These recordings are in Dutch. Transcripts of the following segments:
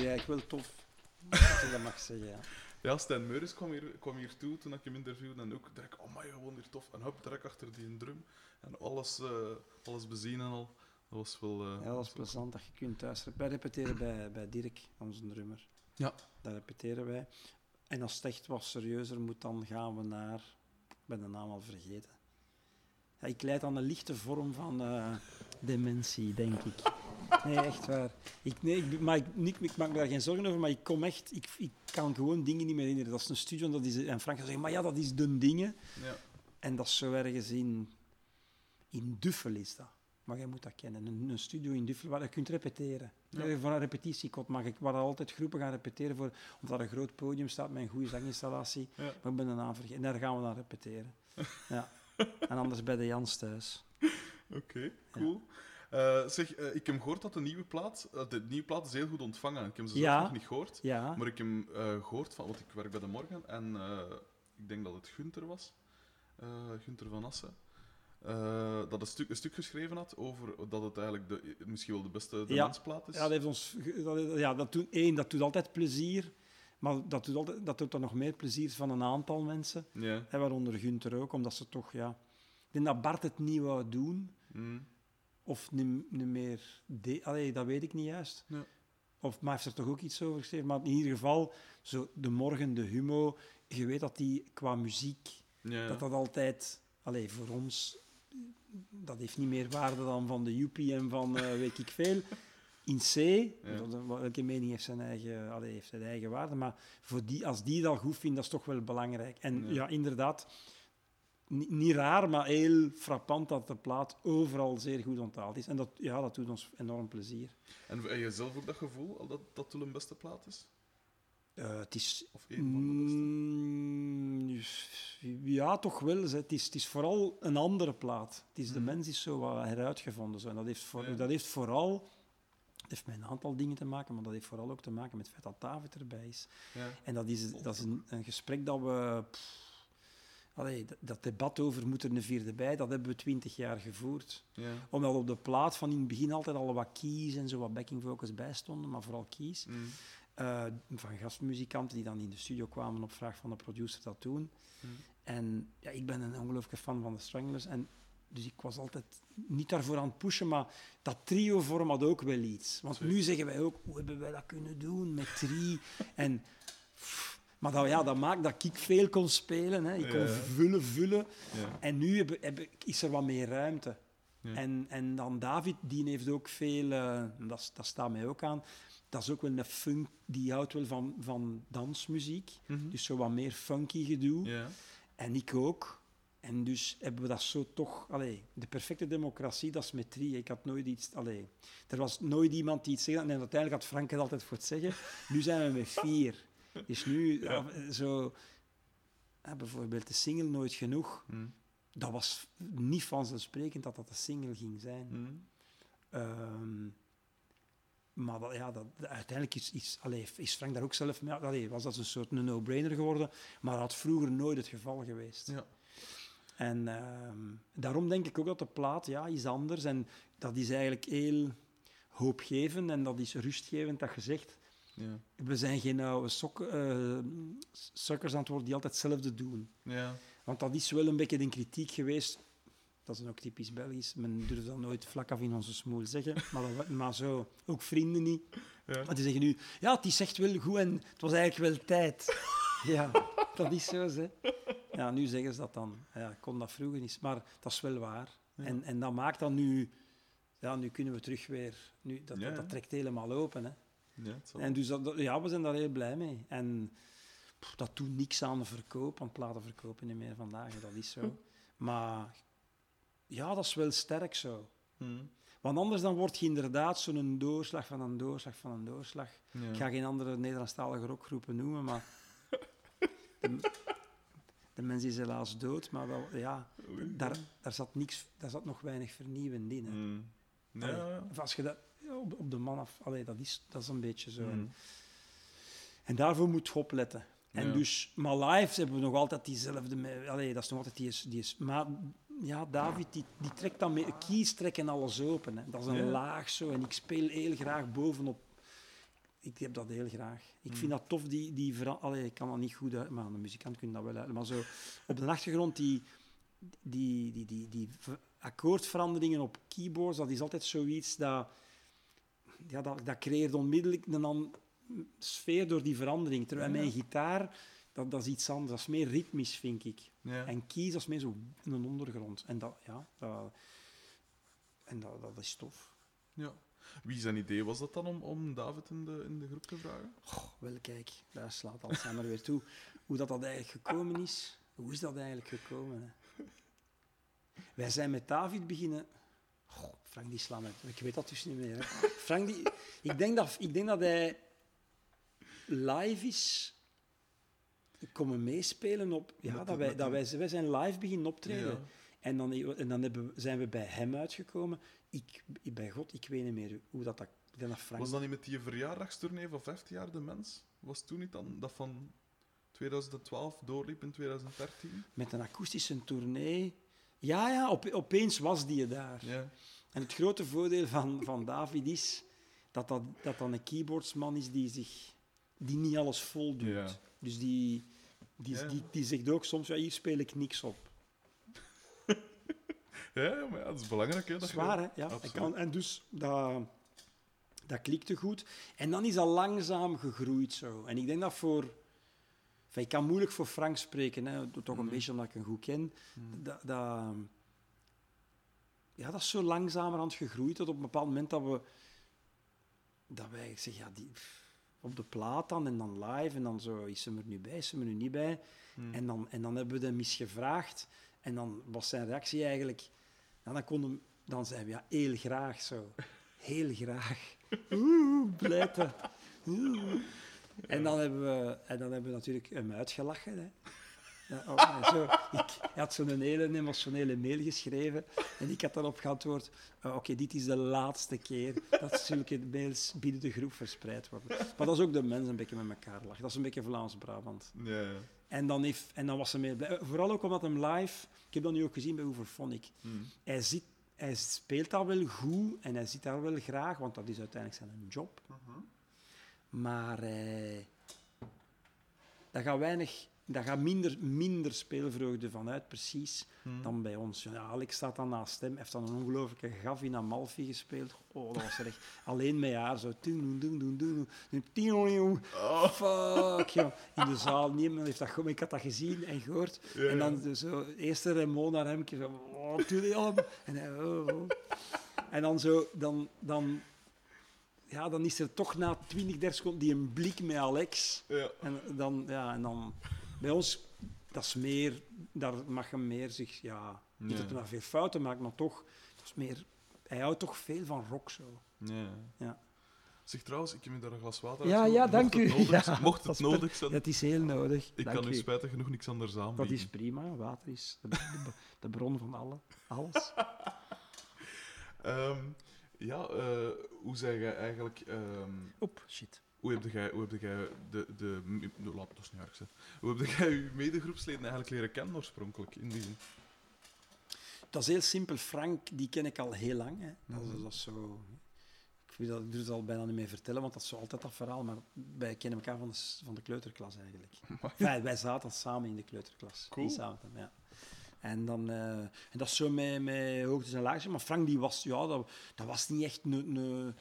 hier eigenlijk wel tof. Als ik dat mag zeggen, ja. Ja, Stijn Meuris kwam hier, kwam hier toe toen ik hem interviewde en ook direct, oh my, gewoon hier tof. En hop, direct achter die drum. En alles, eh, alles bezien en al. Dat was wel... eh, Ja, dat is plezant dat je kunt thuis... Wij repeteren bij, bij Dirk, onze drummer. Ja. Daar repeteren wij. En als het echt wat serieuzer moet, dan gaan we naar... Ik ben de naam al vergeten. Ja, ik leid aan een lichte vorm van eh, dementie, denk ik. Nee, echt waar. Ik, nee, ik, maar ik, niet, ik maak me daar geen zorgen over, maar ik kom echt... Ik, ik kan gewoon dingen niet meer herinneren. Dat is een studio en, dat is, en Frank zegt, maar ja, dat is de dingen. Ja. En dat is zo ergens in, in Duffel is dat. Maar jij moet dat kennen. Een, een studio in Duffel waar je kunt repeteren. Ja. Ja. Voor een repetitiekot mag ik, waar altijd groepen gaan repeteren, voor, omdat er een groot podium staat met een goede zanginstallatie. Ja. Maar ik ben de naam vergeten. En daar gaan we dan repeteren. ja. En anders bij de Jans thuis. Oké, cool. Eh, zeg, eh, ik heb gehoord dat de nieuwe plaat... eh, de nieuwe plaat is heel goed ontvangen. Ik heb ze zelf Ja. nog niet gehoord. Ja. Maar ik heb eh, gehoord van... Want ik werk bij de Morgen. En ik denk dat het Gunther was. Gunther van Assen. dat een stuk, een stuk geschreven had over dat het eigenlijk de, misschien wel de beste Ja. dementsplaat is. Ja, dat, heeft ons, dat, ja, dat, doet, één, dat doet altijd plezier. Maar dat doet, altijd, dat doet dan nog meer plezier van een aantal mensen. Ja. En waaronder Gunther ook, omdat ze toch... Ja, ik denk dat Bart het niet wou doen. Mm. Of niet, niet meer... De, allee, dat weet ik niet juist. Ja. Of, maar hij heeft er toch ook iets over geschreven. Maar in ieder geval, zo de morgen, de humo... Je weet dat die qua muziek... Ja. Dat dat altijd... Allee, voor ons... Dat heeft niet meer waarde dan van de Joepie en van eh, weet ik veel. In C, dat- elke mening heeft zijn eigen, allee, heeft zijn eigen waarde, maar voor die, als die dat goed vindt, dat is toch wel belangrijk. En Ja. ja, inderdaad, ni- niet raar, maar heel frappant dat de plaat overal zeer goed onthaald is. En dat, ja, dat doet ons enorm plezier. En heb je zelf ook dat gevoel al dat dat toen een beste plaat is? Eh, het is... Of één van de beste? Mm, ja, toch wel. Het is, het is vooral een andere plaat. Het is, de Mhm. mens is zo wat heruitgevonden. Zo. En dat heeft, voor, Ja. dat heeft vooral... Het heeft met een aantal dingen te maken, maar dat heeft vooral ook te maken met het feit dat David erbij is. Ja. En dat is, dat is een, een gesprek dat we... pff, allee, dat, debat over moet er een vierde bij, dat hebben we twintig jaar gevoerd. Ja. Omdat op de plaat van in het begin altijd al wat keys en zo wat backing vocals bij stonden, maar vooral keys. Mm. Eh, van gastmuzikanten die dan in de studio kwamen op vraag van de producer dat doen. Mm. En ja, ik ben een ongelooflijke fan van de Stranglers. En dus ik was altijd niet daarvoor aan het pushen, maar dat trio-vorm had ook wel iets. Want nu zeggen wij ook, hoe hebben wij dat kunnen doen met drie? en, pff, maar dat, ja, dat maakt dat ik veel kon spelen. Hè. Ik kon Ja. vullen, vullen. Ja. En nu heb, heb, is er wat meer ruimte. Ja. En, en dan David, die heeft ook veel, eh, dat, dat staat mij ook aan, dat is ook wel een funk, die houdt wel van, van dansmuziek. Mhm. Dus zo wat meer funky gedoe. Ja. En ik ook. En dus hebben we dat zo toch... Allee, de perfecte democratie, dat is met drie. Ik had nooit iets... Allee, er was nooit iemand die iets zeggen. En uiteindelijk had Frank het altijd voor het zeggen. Nu zijn we met vier. Dus nu, Ja. ja, zo... ja, bijvoorbeeld de single Nooit Genoeg. Mm. Dat was niet vanzelfsprekend dat dat de single ging zijn. Mm. Ehm, maar dat, ja, dat, uiteindelijk is, is, allee, is Frank daar ook zelf mee. Allee, was dat een soort een no-brainer geworden, maar dat had vroeger nooit het geval geweest. Ja. En ehm, daarom denk ik ook dat de plaat ja, is anders. En dat is eigenlijk heel hoopgevend en dat is rustgevend dat je zegt. Ja. We zijn geen oude eh, sukkers aan het worden die altijd hetzelfde doen. Ja. Want dat is wel een beetje de kritiek geweest. Dat is ook typisch Belgisch. Men durft dat nooit vlak af in onze smoel zeggen. Maar, dat, maar zo, ook vrienden niet. Ja. Maar die zeggen nu, ja, het is echt wel goed en het was eigenlijk wel tijd. ja, dat is zo, hè. Ja, nu zeggen ze dat dan. Ja, ik kon dat vroeger niet. Maar dat is wel waar. Ja. En, en dat maakt dan nu... Ja, nu kunnen we terug weer... Nu, dat, dat, dat trekt helemaal open, hè. Ja, En dus dat, dat- ja, we zijn daar heel blij mee. En pff, dat doet niks aan de verkoop, want platen verkopen niet meer vandaag, dat is zo. Maar ja, dat is wel sterk zo. Mm. Want anders dan word je inderdaad zo'n doorslag van een doorslag van een doorslag. Ja. Ik ga geen andere Nederlandstalige rockgroepen noemen, maar... De, de mens is helaas dood, maar wel, ja, daar, daar, zat niks, daar zat nog weinig vernieuwend in. Hè. Mm. Ja, Allee, ja. of als je dat op, op de man af... Allee, dat, is, dat is een beetje zo. Mm. En daarvoor moet je opletten. En Ja. dus, maar live hebben we nog altijd diezelfde... Allee, dat is nog altijd die... is- die is, maar ja, David, die, die trekt dan mee... Kies trekken alles open. Hè. Dat is een Ja. laag zo. En ik speel heel graag bovenop... ik heb dat heel graag. Ik Mm. vind dat tof, die, die Allee, ik kan dat niet goed uit, maar aan de muzikant kun je dat wel uit. Maar zo op de achtergrond, die, die, die, die, die ver- akkoordveranderingen op keyboards, dat is altijd zoiets dat... Ja, dat, dat creëert onmiddellijk een sfeer door die verandering. Terwijl Ja. mijn gitaar, dat, dat is iets anders. Dat is meer ritmisch, vind ik. Ja. En keys, dat is meer zo een ondergrond. En dat, ja, dat, en dat, dat is tof. ja. Wie zijn idee was dat dan om, om David in de, in de groep te vragen? Wel, kijk, daar slaat Alzheimer weer toe. Hoe dat, dat eigenlijk gekomen is. Hoe is dat eigenlijk gekomen? Hè? Wij zijn met David beginnen... Goh, Frank die. Ik weet dat dus niet meer. Hè. Frank die... Ik denk dat, ik denk dat hij live is komen meespelen op... Ja, Met dat wij, met dat wij, wij zijn live beginnen optreden. Ja. En dan, en dan hebben, zijn we bij hem uitgekomen. Ik, ik- bij God, ik weet niet meer hoe dat... dat Frank... Was dat niet met die verjaardagstournee van 15 jaar de mens? Was toen niet dan dat van 2012 doorliep in 2013? Met een akoestische tournee. Ja, ja, op, opeens was die daar. Ja. En het grote voordeel van, van David is dat dat, dat dan een keyboardsman is die, zich, die niet alles vol doet. Ja. Dus die, die, Ja. die, die zegt ook soms, ja, hier speel ik niks op. Ja, maar ja, dat is belangrijk. Hè, dat Zwaar, hè? Ja. En, kan, en dus dat, dat klikte goed. En dan is dat langzaam gegroeid zo. En ik denk dat voor... Enfin, ik kan moeilijk voor Frank spreken, hè, toch een Mhm. beetje omdat ik hem goed ken. Mhm. Dat, dat, ja, dat is zo langzamerhand gegroeid dat op een bepaald moment dat we... Dat wij zeggen, ja, die, op de plaat dan en dan live en dan zo, is ze er nu bij, is ze er nu niet bij? Hmm. En dan, en dan hebben we hem eens gevraagd. En dan was zijn reactie eigenlijk... Ja, dan, kon hem, dan zei we, ja, heel graag zo. Heel graag. Oeh, blijten. Oeh. En dan hebben we, en dan hebben we natuurlijk hem uitgelachen. Hè. Ja, oh, zo, ik, had zo'n hele emotionele mail geschreven en ik had daarop geantwoord, "Oh, oké, dit is de laatste keer dat zulke mails binnen de groep verspreid worden. Maar dat is ook de mensen een beetje met elkaar lachen. Dat is een beetje Vlaams-Brabant. Ja, ja. En dan, heeft, en dan was ze mee blij. Vooral ook omdat hem live, ik heb dat nu ook gezien bij Overphonic, Hmm. hij, zit, hij speelt dat wel goed en hij zit daar wel graag, want dat is uiteindelijk zijn job. Mhm. Maar eh, daar gaat weinig, daar gaat minder, minder speelvreugde vanuit, precies, Hmm. dan bij ons. Ja, Alex staat dan naast hem, heeft dan een ongelooflijke gaf in Amalfi gespeeld. Oh, dat was echt alleen met haar zo. Doen, doen, doen, doen, doen. Oh, Fuck, joh. In de zaal, niemand heeft dat maar ik had dat gezien en gehoord. ja, En dan zo, eerst een Raymond naar hem, zo, oh. En, hij, oh, oh. en dan zo, dan, dan, ja, dan is er toch na 20, 30 seconden die een blik met Alex. Ja. En dan, ja, en dan, bij ons, dat is meer, daar mag hem meer zich, ja, niet Ja. dat hij maar veel fouten maakt, maar toch, dat is meer, hij houdt toch veel van rock zo. Ja. Ja. Zeg trouwens, ik heb je daar een glas water Ja, ja, Mocht dank het u. Nodig, Ja, mocht het nodig zijn, Dat is heel nodig. ik Dank kan u spijtig genoeg niks anders aanbieden. Dat is prima. Water is de, de, de bron van alle, alles. Ehm, ja, eh, hoe zeg jij eigenlijk... ehm, Op, shit. Hoe heb jij, hoe heb jij de... de laat het dus niet erg. Hoe heb jij je medegroepsleden eigenlijk leren kennen oorspronkelijk, in die zin? Dat is heel simpel. Frank, die ken ik al heel lang. Hè. Dat, is, Mhm. dat is zo... Ik, weet dat, ik durf het al bijna niet meer vertellen, want dat is zo altijd dat verhaal. Maar wij kennen elkaar van de, van de kleuterklas eigenlijk. Wij, wij zaten samen in de kleuterklas. Cool. Zaventem, ja. En, dan, eh, en dat is zo met, met hoogtes en laagjes. Maar Frank, die was, ja, dat, dat was niet echt een...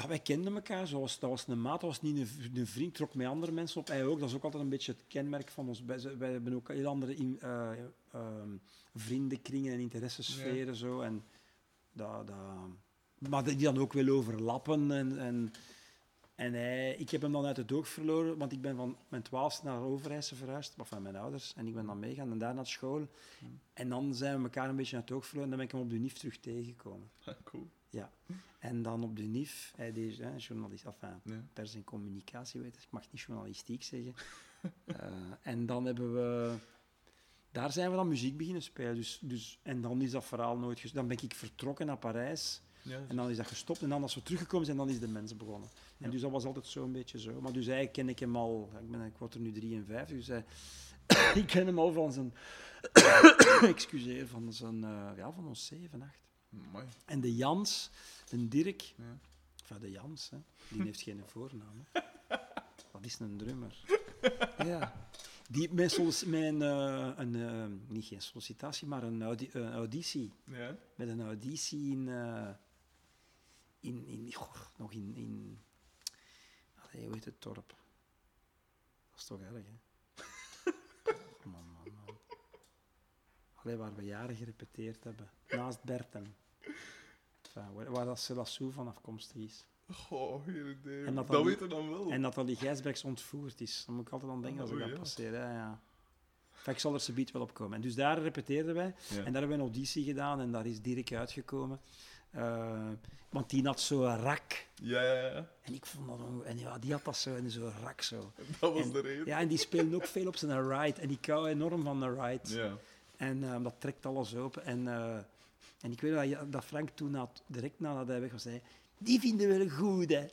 ja, wij kenden elkaar. Zo was, dat was een maat, dat was niet een, een vriend. Trok met andere mensen op. Hij ook. Dat is ook altijd een beetje het kenmerk van ons. Wij, wij hebben ook heel andere in, eh, ehm, vriendenkringen en interessesferen. Zo. En dat, dat, maar die dan ook wel overlappen. En, en, en hij, ik heb hem dan uit het oog verloren, want ik ben van mijn twaalfste naar Overijse verhuisd, of van mijn ouders. En ik ben dan meegaan en daar naar school. En dan zijn we elkaar een beetje uit het oog verloren en dan ben ik hem op de NIF terug tegengekomen. cool. Ja. En dan op de NIF, hij deed hè, journalist, enfin, Ja. pers en communicatie, weet ik mag niet journalistiek zeggen. Eh, en dan hebben we... Daar zijn we dan muziek beginnen spelen. Dus, dus, en dan is dat verhaal nooit... ges- Dan ben ik vertrokken naar Parijs. Ja, En dan is dat gestopt. En dan als we teruggekomen zijn, dan is de mens begonnen. En Ja. dus dat was altijd zo'n beetje zo. Maar dus eigenlijk ken ik hem al... Ik, ben, ik word er nu 53, dus hij, ik ken hem al van zijn... excuseer, van zijn... eh, ja, van ons 7, 8. Mooi. En de Jans, de Dirk, Ja. Van de Jans, hè. Die heeft geen voornaam. Hè. Dat is een drummer. Ja. Die, solic- mijn eh, een, eh, niet geen sollicitatie, maar een, audi- een auditie. Ja. Met een auditie in... eh, in, in goh, nog in... in allee, hoe heet het dorp? Dat is toch erg, hè? Man, man, man. Allee, waar we jaren gerepeteerd hebben. Naast Berten. Enfin, waar, waar dat Selassou van afkomstig is. Goh, idee. En dat dat dan- weten we dan wel. En dat die Gijsbergs ontvoerd is. Dan moet ik altijd aan denken als ik Oh, dat ja. passeer. Ja, ja. Enfin, ik zal er subiet wel op komen. En dus daar repeteerden wij. Ja. En daar hebben we een auditie gedaan en daar is Dirk uitgekomen. Eh, want die had zo'n rak. Ja, ja, ja. En ik vond dat... En ja, die had dat zo in zo'n rak zo. Dat was En- de reden. Ja, en die speelde ook veel op zijn ride. En die kou enorm van de ride. Ja. En eh, dat trekt alles open. En, eh, en ik weet dat, dat Frank toen, had, direct nadat hij weg was, zei... Die vinden we goed, hè.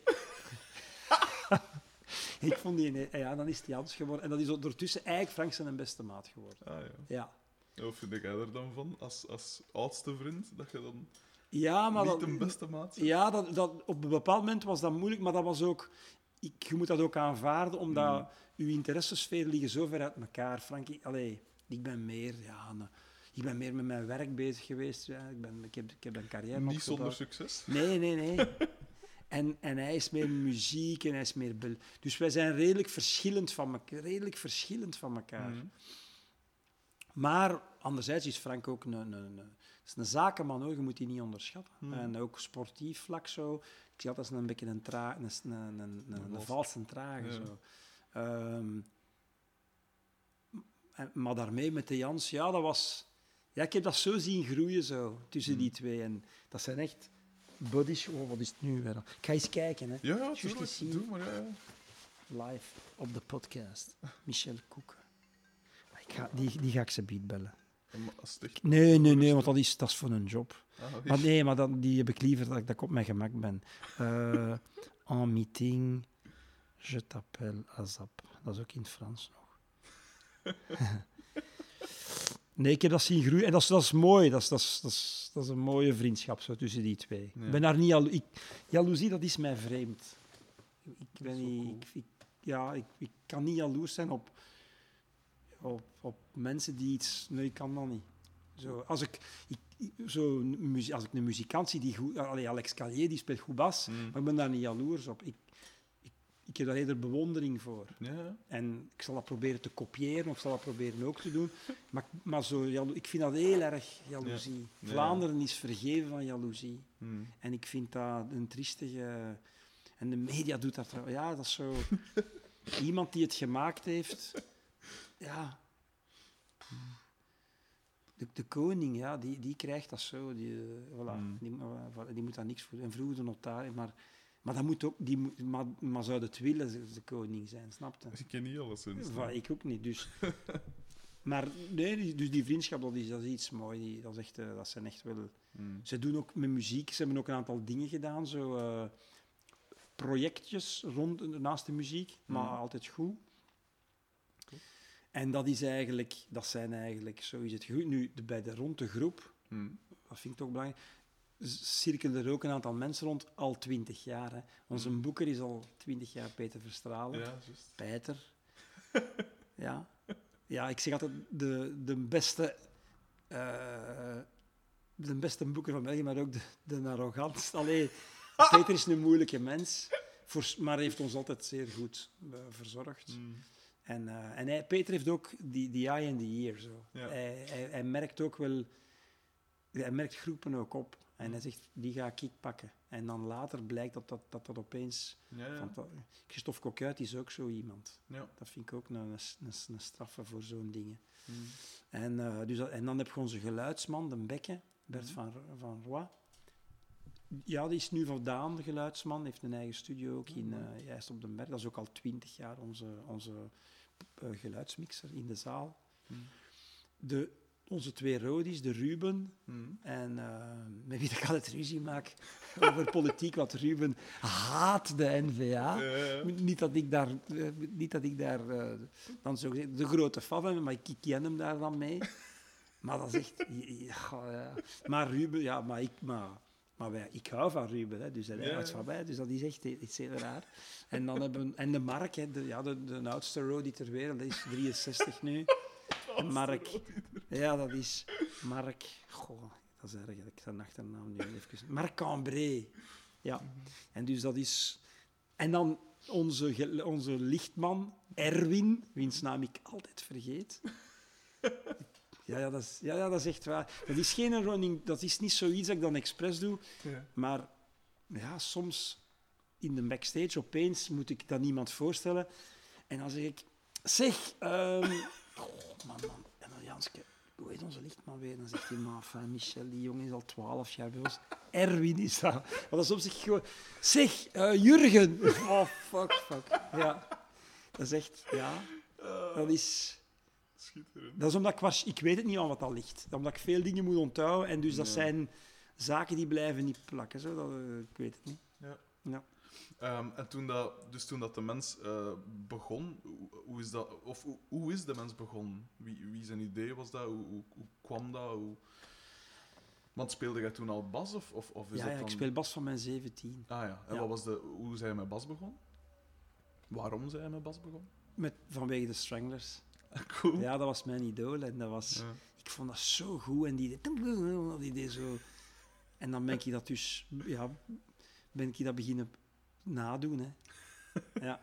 ik vond die... Ja, dan is die Hans geworden. En dat is ondertussen eigenlijk Frank zijn beste maat geworden. Ah, ja. Ja. Wat vind jij er dan van, als, als oudste vriend, dat je dan Ja, maar niet dat, de beste maat? Ja, dat, dat, op een bepaald moment was dat moeilijk, maar dat was ook... Ik, je moet dat ook aanvaarden, omdat Mm. uw interessesferen liggen zo ver uit elkaar. Frank, allee, ik ben meer... Ja, een- ik ben meer met mijn werk bezig geweest. Ja. Ik, ben, ik, heb, ik heb een carrière Niet opgebouwd. zonder succes. Nee, nee, nee. En, en hij is meer muziek en hij is meer... Dus wij zijn redelijk verschillend van elkaar. Redelijk verschillend van elkaar. Mhm. Maar anderzijds is Frank ook een, een, een, is een zakenman, hoor. je moet die niet onderschatten. Hmm. En ook sportief vlak zo. Ik zie altijd als een beetje een, tra een, een, een, een, een, vals. valse trage. Ja. Zo. Ehm, maar daarmee met de Jans, ja, dat was... Ja, ik heb dat zo zien groeien zo, tussen die twee. En dat zijn echt buddies. Oh, wat is het nu weer? Ik ga eens kijken, hè. Ja, tuurlijk. zien. Doe maar, ja. Live op de podcast. Michel Koeken. Ik ga, die, die ga ik ze beat bellen. Nee, nee, nee, want dat is, dat is voor een job. Ah, Maar nee, maar dan, die heb ik liever dat ik, dat ik op mijn gemak ben. Eh en meeting, je t'appelle Azap. Dat is ook in het Frans nog. nee, ik heb dat zien groeien. En dat is, dat is mooi. Dat is, dat, is, dat, is, dat is een mooie vriendschap zo, tussen die twee. Ja. Ik ben daar niet jalo ik, Jaloezie, dat is mij vreemd. Ik, ben niet, cool. ik, ik- ja, ik, ik kan niet jaloers zijn op, op, op mensen die iets... Nee, ik kan dat niet. Zo, als ik, ik, zo, als ik een muzikant zie die goed... Allee, Alex Calier, die speelt goed bas, Mm. maar ik ben daar niet jaloers op. Ik, ik, heb daar eerder bewondering voor. Ja. En ik zal dat proberen te kopiëren, of zal dat proberen ook te doen. Maar, maar zo, ik vind dat heel erg jaloezie. Ja. Vlaanderen is vergeven van jaloezie. Mm. En ik vind dat een triestige... En de media doet dat... Ja, dat is zo... Iemand die het gemaakt heeft... Ja... De, de koning, ja, die, die krijgt dat zo. Die, eh, voilà, Mm. die, eh, die moet daar niks voor doen. En vroeger de notaris, maar... Maar, dat moet ook, die moet, maar, maar zou het willen, ze- de koning zijn, snap je? Ik ken niet alles. Voilà, ik ook niet, dus... maar nee, die- dus die vriendschap, dat is, dat is iets moois. Die, dat, is echt, eh, dat zijn echt wel... Mm. Ze doen ook met muziek, ze hebben ook een aantal dingen gedaan, zo eh, projectjes rond, naast de muziek, maar Mhm. altijd goed. Cool. En dat is eigenlijk, dat zijn eigenlijk, zo is het goed. Nu, de, bij de rond de groep, Mm. dat vind ik toch belangrijk, cirkelen er ook een aantal mensen rond, al twintig jaar. Hè. Onze Mhm. boeker is al twintig jaar Peter Verstralen. Ja, juist. Peter. ja. Ja, ik zeg altijd de, de beste... eh, de beste boeker van België, maar ook de, de arrogantste. Allee, Peter is een moeilijke mens, voor, maar heeft ons altijd zeer goed eh, verzorgd. Mm. En, eh, en hij, Peter heeft ook die, die eye in the ear. Zo. Ja. Hij, hij, hij merkt ook wel... Hij merkt groepen ook op. En hij zegt, die ga ik pakken. En dan later blijkt dat dat, dat, dat opeens... Ja, ja. Dat- Christophe Coquuit is ook zo iemand. ja. Dat vind ik ook een, een, een, een straffe voor zo'n dingen. Mm. En, eh, dus en dan heb je onze geluidsman, de Bekke, Bert Mhm. van, van Roy. Ja, die is nu vandaan, de geluidsman. heeft een eigen studio ook in Mhm. eh Juist op den Berg. Dat is ook al twintig jaar onze, onze eh, geluidsmixer in de zaal. Mm. De, onze twee rodies, de Ruben Mm. en eh, met wie ik altijd ruzie maak over politiek, want Ruben haat de N-VA. Niet dat ik daar, eh, niet dat ik daar eh, dan zo gezegd de grote fan ben, maar ik, ken hem daar dan mee. Maar dat is echt... Ja. Maar Ruben, ja, maar ik... Maar Maar wij, ik hou van Ruben, hè, dus hij houdt ja. van mij, dus dat is echt iets heel raar. En, dan hebben, en de Mark, hè, de, ja, de, de oudste roadie ter wereld, die is 63 nu. En Mark, ja, dat is Mark, goh, dat is erg, ik zijn achternaam nu even... Marc Cambré, ja. En dus dat is... En dan onze, onze lichtman, Erwin, wiens naam ik altijd vergeet. Ja, ja, dat is, ja, ja, dat is echt waar. Dat is geen running, dat is niet zoiets dat ik dan expres doe, Ja. maar ja, soms in de backstage opeens moet ik dat iemand voorstellen en dan zeg ik, zeg, ehm goh, man, man, en dan Janske, hoe heet onze lichtman weer? Dan zegt hij, maar enfin, Michel, die jongen is al twaalf jaar bij ons. Erwin is dat. Maar dan soms zeg ik gewoon, zeg, eh, Jurgen. Oh, fuck, fuck. Ja, dat is echt, ja, dat is... Schitterend. Dat is omdat ik, waars- ik weet het niet aan wat dat ligt. Omdat ik veel dingen moet onthouden. En dus dat Ja. zijn zaken die blijven niet plakken. Zo. Dat, eh, ik weet het niet. Ja. Ja. Ehm, en toen dat, dus toen dat de mens eh, begon, hoe, hoe is dat, of hoe, hoe is de mens begonnen? Wie, wie zijn idee was dat? Hoe, hoe, kwam dat? Hoe... Want speelde jij toen al bas? Of, of, of is Ja, dat ja, dan... ik speel bas van mijn 17. Ah ja, en Ja. Wat was de, hoe zijn je met bas begonnen? Waarom zijn je met bas begonnen? Met, vanwege de Stranglers. Cool. Ja, dat was mijn idool. En dat was, Ja. ik vond dat zo goed. En die die deed zo... En dan ben ik dat dus... Ja, ben ik dat beginnen nadoen. Hè. Ja.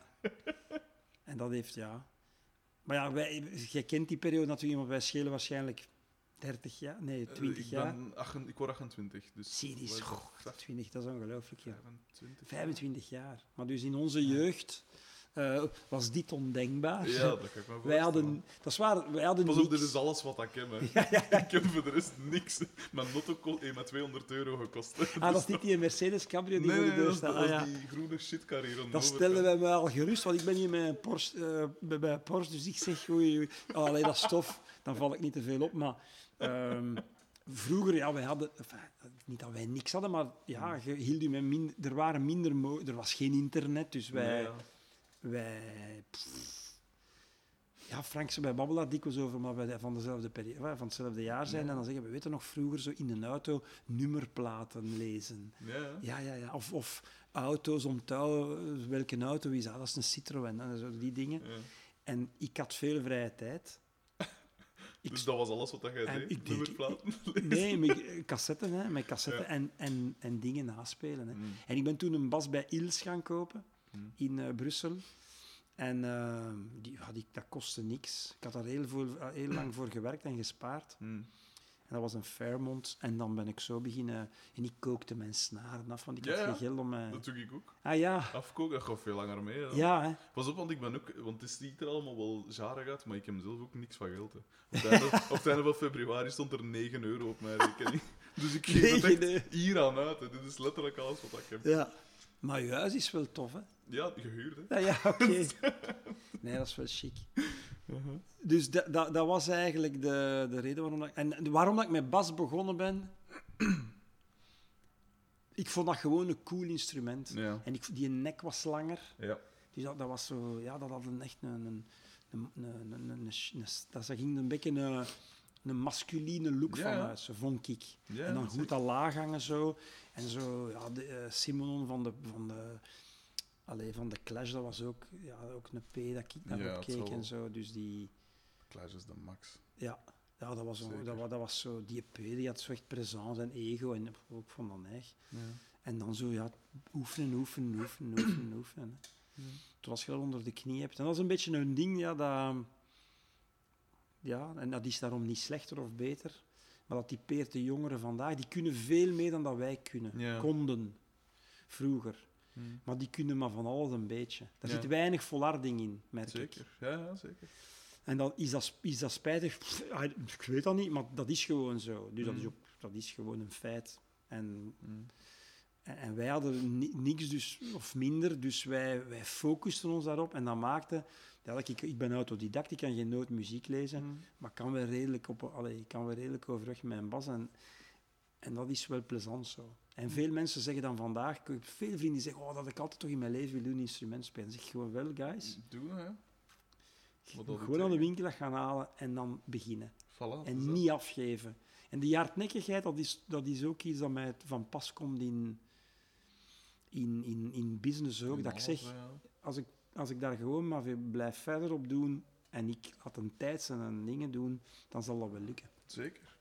En dat heeft, ja... Maar ja, wij, jij kent die periode natuurlijk, want wij schelen waarschijnlijk 30 jaar, nee, 20 Eh, ik jaar. Ben acht- ik word 28, dus... Goh, 20, dat is ongelooflijk. Ja. 25? 25 jaar. Maar dus in onze jeugd eh, was dit ondenkbaar. Ja, dat kan ik me voorstellen. wij hadden, dat is waar, wij hadden Pas op, niks. dit is alles wat ik heb. Hè. Ik heb voor de rest niks. Mijn notto heeft met 200 euro gekost. hè. Ah, dat is niet die Mercedes Cabrio die nee, voor nee, de deur dat staat. dat Ah, is ja. die groene shitcar hier Dat stellen wij mij al gerust, want ik ben hier met een Porsche, eh, bij, bij Porsche dus ik zeg, oei, oei. Oh, allee, dat is tof, dan val ik niet te veel op. Maar ehm, vroeger, ja, wij hadden, enfin, niet dat wij niks hadden, maar ja, je hield je met min, er waren minder, er was geen internet, dus wij, Nee, ja. Wij pff. ja, Frank zei bij Babbel daar dikwijls over, maar wij van, dezelfde periode, van hetzelfde jaar zijn. Ja. En dan zeggen we, weten nog vroeger zo in een auto nummerplaten lezen. Ja, ja. Ja, ja. Of, of auto's onthouden, welke auto is dat? Dat is een Citroën, hè, zo die dingen. Ja. En ik had veel vrije tijd. Ik, Dus dat was alles wat dat jij En deed? ik Nummerplaten? nee, met cassetten, hè, met cassetten en, en, en dingen naspelen. Hè. Mm. En ik ben toen een bas bij Ils gaan kopen Mm. in eh, Brussel. En eh, die, ja, die, dat kostte niks. Ik had daar heel, veel, eh, heel lang voor gewerkt en gespaard. Mm. En dat was een Fairmont. En dan ben ik zo beginnen... En ik kookte mijn snaren af, want ik Ja, had geen geld om mij... Dat doe ik ook. Ah ja, Afkoken, dat gaat veel langer mee. Hè. ja, hè. Pas op, want ik ben ook... Want het ziet er allemaal wel jarig uit, maar ik heb zelf ook niks van geld. Hè. Op, het einde, op het einde van februari stond er 9 euro op mijn rekening. Dus ik geef het 9 echt hier aan uit. Hè. Dit is letterlijk alles wat ik heb. Ja. Maar je huis is wel tof, hè? Ja, gehuurd. Hè. Ja, ja oké. Nee, dat is wel chic. Dus dat, dat, dat was eigenlijk de, de reden waarom dat, en waarom dat ik met bas begonnen ben. ik vond dat gewoon een cool instrument. Ja. En ik, die nek was langer. Ja. Dus dat, dat was zo, ja, dat had een echt een, een, een, een, een, een- dat ging een beetje een, een masculine look Ja, van zo vond ik. En dan goed dat laag hangen zo. En zo, ja, de, eh, Simonon van de, van de, allee, van de Clash, dat was ook, ja, ook een P dat ik naar Ja, opkeek en zo. Dus die, Clash is de max. ja, ja dat, was dat, dat was zo, die P die had zo echt presence en ego en ook van dan echt. Ja. En dan zo, ja, oefenen, oefenen, oefenen, oefenen, oefenen. hè. Toen als je dat onder de knie hebt. En dat is een beetje een ding, ja, dat... Ja, en dat is daarom niet slechter of beter. Maar dat typeert de jongeren vandaag. Die kunnen veel meer dan dat wij kunnen. Ja. Konden. Vroeger. Mm. Maar die kunnen maar van alles een beetje. Daar Ja. zit weinig volharding in, merk ik. Zeker. Ja, ja, zeker. En dan is dat, is dat spijtig? Pff, Ik weet dat niet, maar dat is gewoon zo. Dus dat, is Mm. ook, dat is gewoon een feit. En Mm. en, en wij hadden ni- niks dus, of minder, dus wij, wij focusten ons daarop. En dat maakte... Ja, dat ik, ik ben autodidact, ik kan geen noot muziek lezen, maar ik kan wel redelijk, op, allee, ik kan wel redelijk overweg met mijn bas. En, en dat is wel plezant zo. En veel mensen zeggen dan vandaag... Ik heb veel vrienden die zeggen, oh, dat ik altijd toch in mijn leven wil doen, instrument spelen. Zeg gewoon wel, guys. Doen, hè. Gewoon aan de winkel gaan halen en dan beginnen. Voilà, En dus dat- niet afgeven. En die hardnekkigheid, dat is, dat is ook iets dat mij van pas komt in, in, in, in business ook. Dat ik zeg, Ja, als ik, als ik daar gewoon maar blijf verder op doen en ik had een tijd zijn dingen doen, dan zal dat wel lukken. Zeker.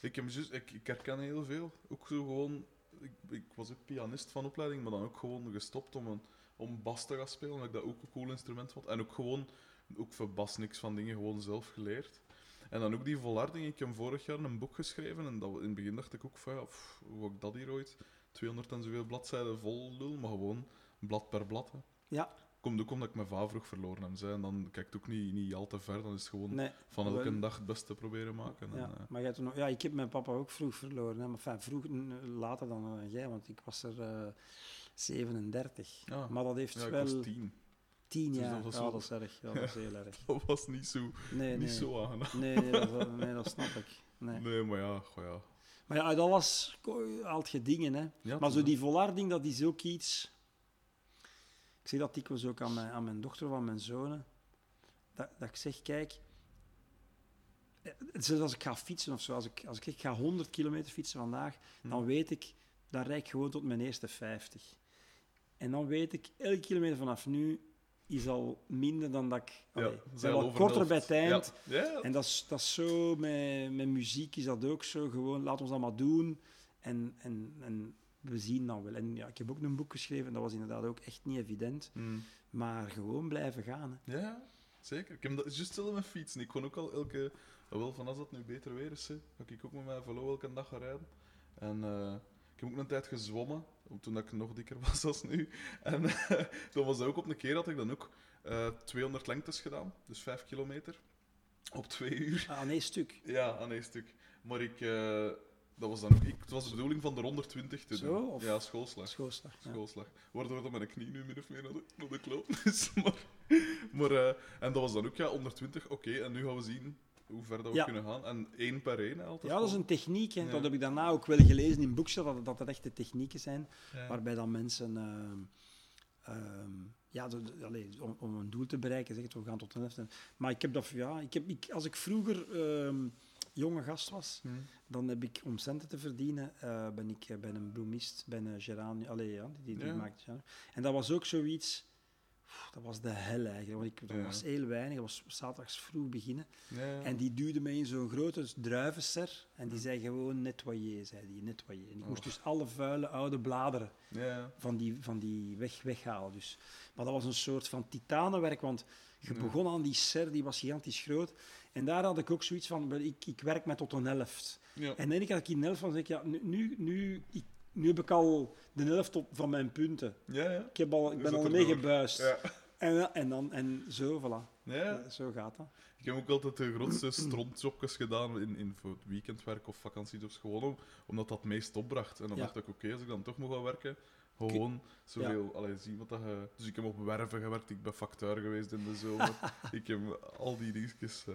Ik, heb juist, ik, ik herken heel veel. Ook zo gewoon... Ik, ik was ook pianist van opleiding, maar dan ook gewoon gestopt om, een, om bas te gaan spelen, omdat ik dat ook een cool instrument vond. En ook gewoon, ook voor bas niks van dingen, gewoon zelf geleerd. En dan ook die volharding. Ik heb vorig jaar een boek geschreven en dat, in het begin dacht ik ook van, ja, pff, hoe ik dat hier ooit? 200 en zoveel bladzijden vol lul, maar gewoon blad per blad. Ja, Komt ook omdat ik mijn va vroeg verloren heb. zei, En dan kijkt het ook niet, niet al te ver, dan is het gewoon nee. van elke wel- dag het beste proberen maken. En, eh, maar jij nog, ja, ik heb mijn papa ook vroeg verloren. Hè, maar enfin, vroeg, later dan eh, jij, want ik was er eh 37. Ja. Maar dat heeft ja, ik wel was tien. tien dus jaar. dat was ja, wel- dat is erg. Ja, dat is heel erg. Dat was niet zo, Nee, niet nee. zo aangenaam. Nee, nee, dat, nee, dat snap ik. Nee. Nee, maar ja, goh, ja. Maar ja, dat was je dingen, hè. Maar zo die volharding, dat is ook iets... Ik zeg dat dikwijls ook aan mijn, aan mijn dochter van mijn zonen. Dat, dat ik zeg, kijk... eh, Zelfs als ik ga fietsen of zo, als ik, als ik, ga 100 kilometer fietsen vandaag, Hm. dan weet ik, dan rijd ik gewoon tot mijn eerste 50. En dan weet ik, elke kilometer vanaf nu is al minder dan dat ik... Ja, allee, zijn al korter bij het eind. Ja, ja. En dat is, dat is zo, met, met muziek is dat ook zo. Gewoon, laat ons dat maar doen. En, en, en we zien dan wel. En ja, ik heb ook een boek geschreven, dat was inderdaad ook echt niet evident. Hm. Maar gewoon blijven gaan. Hè. ja, zeker. Ik heb dat juist hetzelfde met fietsen. Ik kon ook al elke... ah, wel, van als dat nu beter weer is, hè, ga ik ook met mijn velo elke dag gaan rijden. En eh, ik heb ook een tijd gezwommen, toen dat ik nog dikker was als nu. En eh, dan was dat ook op een keer dat ik dan ook eh 200 lengtes gedaan, dus 5 kilometer, op twee uur. Ah, nee, stuk. Ja, aan één stuk. Maar ik... eh, dat was dan ook... Ik, het was de bedoeling van de 120 te Zo, doen. of- Ja, schoolslag. Schoolslag. Ja. schoolslag. Waardoor dat mijn knie nu min of meer naar de, naar de kloot is. Maar, maar, eh, en dat was dan ook ja, 120. Oké, en nu gaan we zien hoe ver dat we Ja. kunnen gaan. En één per één, altijd. Ja, dat is een techniek. Hè. Ja. Dat heb ik daarna ook wel gelezen in boekjes, dat, dat er echte technieken zijn. Waarbij dan mensen... ehm, ehm, ja, de- de- allee, om, om een doel te bereiken, zeg het, we gaan tot een helft. Maar ik heb dat... Ja, ik heb, ik, als ik vroeger ehm, jonge gast was, Hm. Dan heb ik, om centen te verdienen, eh, ben ik eh, bij een bloemist, bij een geranium, allee, ja, die, die Ja. maakt. En dat was ook zoiets, pff, dat was de hel eigenlijk, want ik, dat Ja. was heel weinig, dat was zaterdags vroeg beginnen. En die duwde mij in zo'n grote druivenser en die zei gewoon nettoyer, zei die, nettoyer. En ik moest Oh. dus alle vuile oude bladeren van die, van die weg, weghalen. Dus. Maar dat was een soort van titanenwerk, want je begon aan die ser, die was gigantisch groot. En daar had ik ook zoiets van, ik, ik werk met tot een helft. Ja. En dan had ik in de helft van, zeg ik, ja, nu, nu, nu, ik, nu heb ik al de helft op, van mijn punten. Ja, ja. Ik, heb al, ik Je ben al meegebuist. Ja. En, ja, en, dan, en zo, voilà. Ja. Zo gaat dat. Ik heb ook altijd de grootste strontjobjes gedaan in, in voor het weekendwerk of vakantiejobs, gewoon om, omdat dat het meest opbracht. En dan Ja. dacht ik, oké, als ik dan toch moet gaan werken, gewoon zoveel, allee, zien wat dat je... Dus ik heb op werven gewerkt, ik ben facteur geweest in de zomer, ik heb al die dingetjes... eh,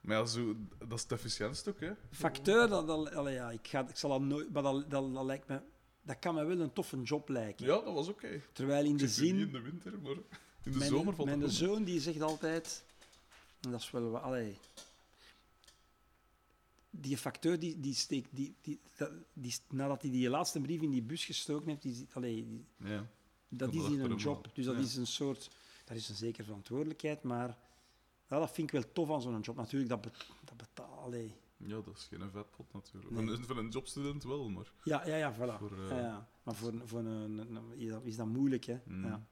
maar ja, zo, dat is het efficiëntste ook, hè. Facteur, dat, dat, allee, ja, ik, ga, ik zal dat nooit... Maar dat, dat, dat lijkt me... Dat kan me wel een toffe job lijken. Ja, dat was oké. Terwijl in de niet zin... in de winter, maar in de mijn zomer valt mijn zoon die zegt altijd... Dat is wel... Allee, die facteur die, die steekt... Die, die, die, nadat hij die laatste brief in die bus gestoken heeft... Die, allee, die, Ja. dat is in een job. Dus dat Ja. is een soort... Dat is een zekere verantwoordelijkheid, maar... Ja, dat vind ik wel tof aan zo'n job. Natuurlijk, dat, bet, dat betaalt... Ja, dat is geen vetpot natuurlijk. Nee. Voor, een, jobstudent wel, maar... Ja, ja, ja, voilà. Voor, eh, ja, ja. Maar voor, voor een, een- een- is dat- moeilijk, hè. Mm. Ja.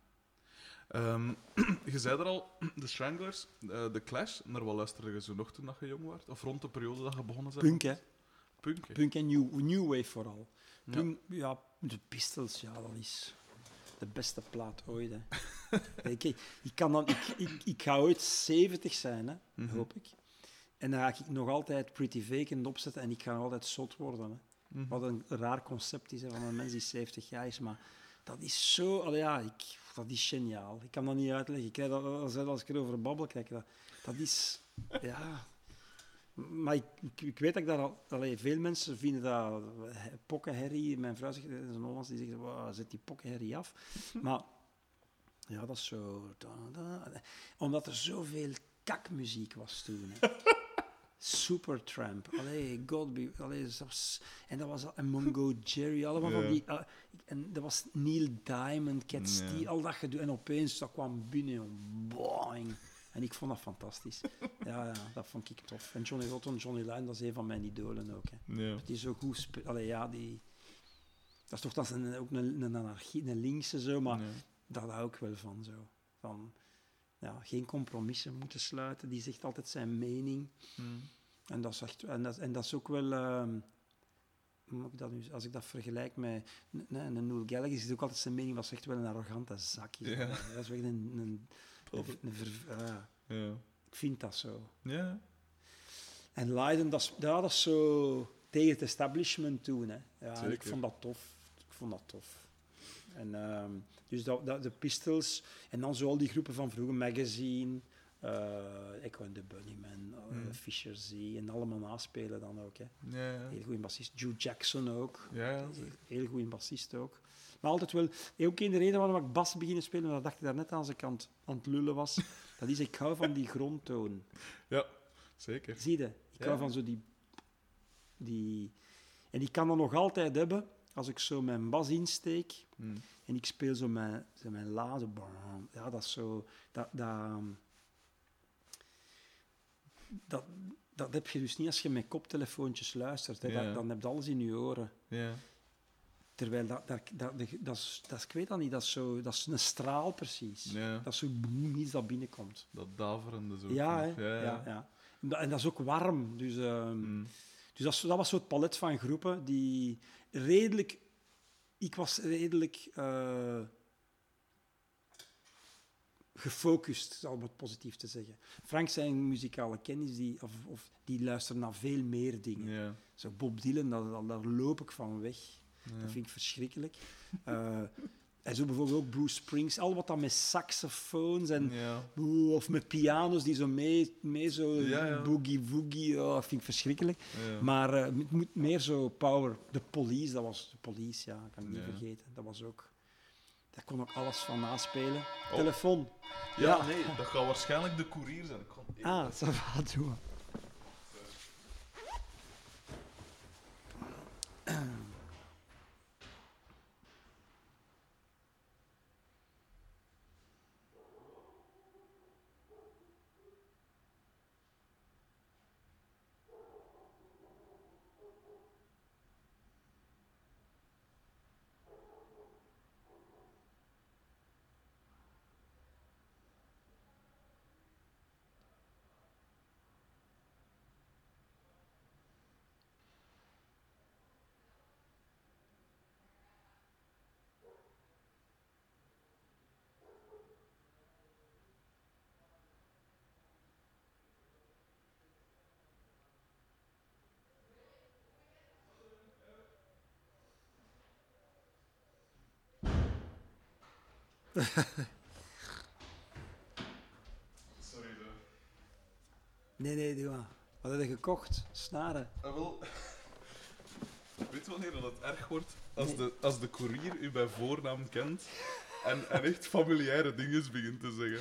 Ehm, je zei er al, de Stranglers, eh, de Clash, naar wat luisterde je zo nog toen dat je jong was? Of rond de periode dat je begonnen bent? Punk, hè. Punk, hè? Punk en new, new wave vooral. Ja. Punk, ja. de Pistols, ja, dat is de beste plaat ooit. Hè. Kijk, ik, kan dan, ik, ik, ik ga ooit 70 zijn, hè, Mhm. hoop ik. En dan ga ik nog altijd Pretty Vacant opzetten en ik ga nog altijd zot worden. Hè. Mhm. Wat een raar concept is hè, van een mens die 70 jaar is, maar dat is zo... ja, ik, dat is geniaal. Ik kan dat niet uitleggen. Ik krijg dat, als, als ik erover babbel, krijg ik dat... Dat is... Ja... Maar ik, ik, ik weet dat ik daar al... Allee, veel mensen vinden dat pokkenherrie. Mijn vrouw zegt, dat is een Hollands, die zegt, "Wow, zet die pokkenherrie af. Maar ja, dat is zo... da, da. Omdat er zoveel kakmuziek was toen. Hè. Supertramp. Allee, Godby. Allee, dat was, en dat was al- en Mongo Jerry, allemaal van die... ah, en dat was Neil Diamond, Cat. Steel, al dat gedoe. En opeens, dat kwam binnen, boing. En ik vond dat fantastisch. ja, ja, dat vond ik tof. En Johnny Rotten, Johnny Lyon, dat is een van mijn idolen ook. Hè. Ja. Die zo goed speelt. Allee, ja, die... Dat is toch dat is een, ook een, een anarchie, een linkse zo, maar Ja. daar hou ik wel van zo. Van, ja, geen compromissen moeten sluiten. Die zegt altijd zijn mening. Mm. En dat is, echt, en dat, en dat is ook wel... hoe moet ik dat nu, als ik dat vergelijk met... Nee, een Noel Gallagher is ook altijd zijn mening, was echt wel een arrogante zakje. Ja. Dat is echt een... een. Een ver- ja, Ja. ik vind dat zo. Ja. En Leiden, dat is, ja, dat is zo tegen het establishment toen. Hè. Ja, ik vond dat tof. Ik vond dat tof. En, ehm, dus dat, dat, de Pistols en dan zo al die groepen van vroeger, Magazine, eh Echo and the Bunnymen, Mm. Fisher Z en allemaal naspelen dan ook. Hè. Ja, ja. Heel goede bassist. Joe Jackson ook. Ja. Heel goede bassist ook. Maar altijd wel, ook een de reden waarom ik bas beginnen spelen, dat dacht ik daarnet als ik aan het, aan het lullen was, dat is ik hou van die grondtoon. Ja, zeker. Zie je? Ik Ja. hou van zo die, die... En ik kan dat nog altijd hebben als ik zo mijn bas insteek Mm. en ik speel zo mijn, zo mijn la. Zo, bam. ja, dat is zo... Dat, dat, dat, dat heb je dus niet als je met koptelefoontjes luistert. Hè. Ja. Dat- dan heb je alles in je oren. Ja. Terwijl dat, dat, dat, dat, dat, is, dat is, ik weet dat niet, dat is, zo, dat is een straal precies. Ja. Dat is zo boem, iets dat binnenkomt. Dat daverende zo. Ja, ja, ja, ja. En dat- is ook warm. Dus, ehm, Mm. dus dat, dat was zo het palet van groepen die redelijk... Ik was redelijk eh, gefocust, om het positief te zeggen. Frank zijn muzikale kennis, die, of, of, die luistert naar veel meer dingen. Ja. Zo Bob Dylan, dat, dat- daar loop ik van weg. Ja. Dat vind ik verschrikkelijk. Eh, en zo bijvoorbeeld ook Bruce Springs, al wat dan met saxofoons en... Ja. Of met piano's die zo mee, mee zo Ja, boogie-woogie, oh, dat vind ik verschrikkelijk. Maar eh, het moet meer zo power. De police, dat was de police, ja, ik kan het niet vergeten. Dat was ook... Daar kon ook alles van naspelen. Oh. Telefoon. Ja, nee, dat gaat waarschijnlijk de courier zijn. Ik even- Ah, ça va, doe Sorry, zo. Nee, nee, doe maar. Wat heb je gekocht? Snaren. Ah, wel. Weet je wanneer dat het erg wordt? Als, Nee. de, als de courier u bij voornaam kent en, en echt familiaire dingen begint te zeggen.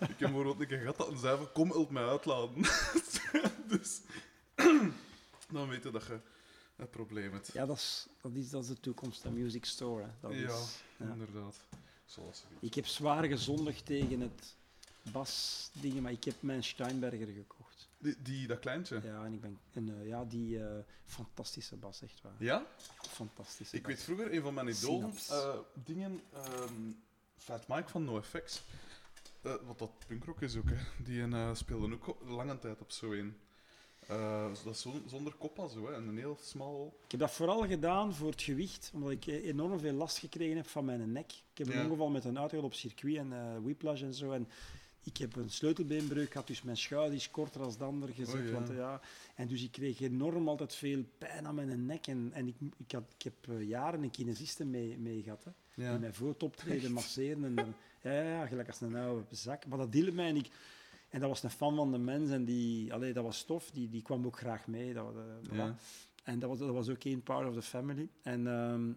Ik heb bijvoorbeeld een keer gehad dat een zei van, kom, help mij uitladen. dus dan weet je dat je een probleem hebt. Ja, dat is, dat is, dat is de toekomst, de music store. Hè. Dat Ja, is, ja. inderdaad. Zoals Ik heb zwaar gezondigd tegen het bas-dingen, maar ik heb mijn Steinberger gekocht. die, die, dat kleintje. Ja, en ik ben... En, eh, ja, die eh, fantastische bas, echt waar. Ja? Fantastische Ik bas. weet vroeger, een van mijn idolen, Synaps. eh, dingen, ehm, Fat Mike van NoFX, wat dat punkrock is ook, hè. die speelde ook lange tijd op zo een. Eh, dat is zonder koppa zo, hè, en een heel smal. Ik heb dat vooral gedaan voor het gewicht, omdat ik eh, enorm veel last gekregen heb van mijn nek. Ik heb een Ja. ongeval met een auto gehad op circuit en eh whiplash en zo. En ik heb een sleutelbeenbreuk gehad, dus mijn schouder is korter dan de ander gezet. Ja. want, ja, en dus ik kreeg enorm altijd veel pijn aan mijn nek. En, en ik, ik, had, ik heb jaren een kinesiste mee, mee gehad. Hè. Ja. Die mij voor het optreden masseren. En ja, ja, ja, gelijk als een oude zak. Maar dat deelde mij en ik... En dat was een fan van de mens en die, allee, dat was tof. Die, die kwam ook graag mee. Dat. Ja. En dat was, dat was ook één part of the family. En ehm,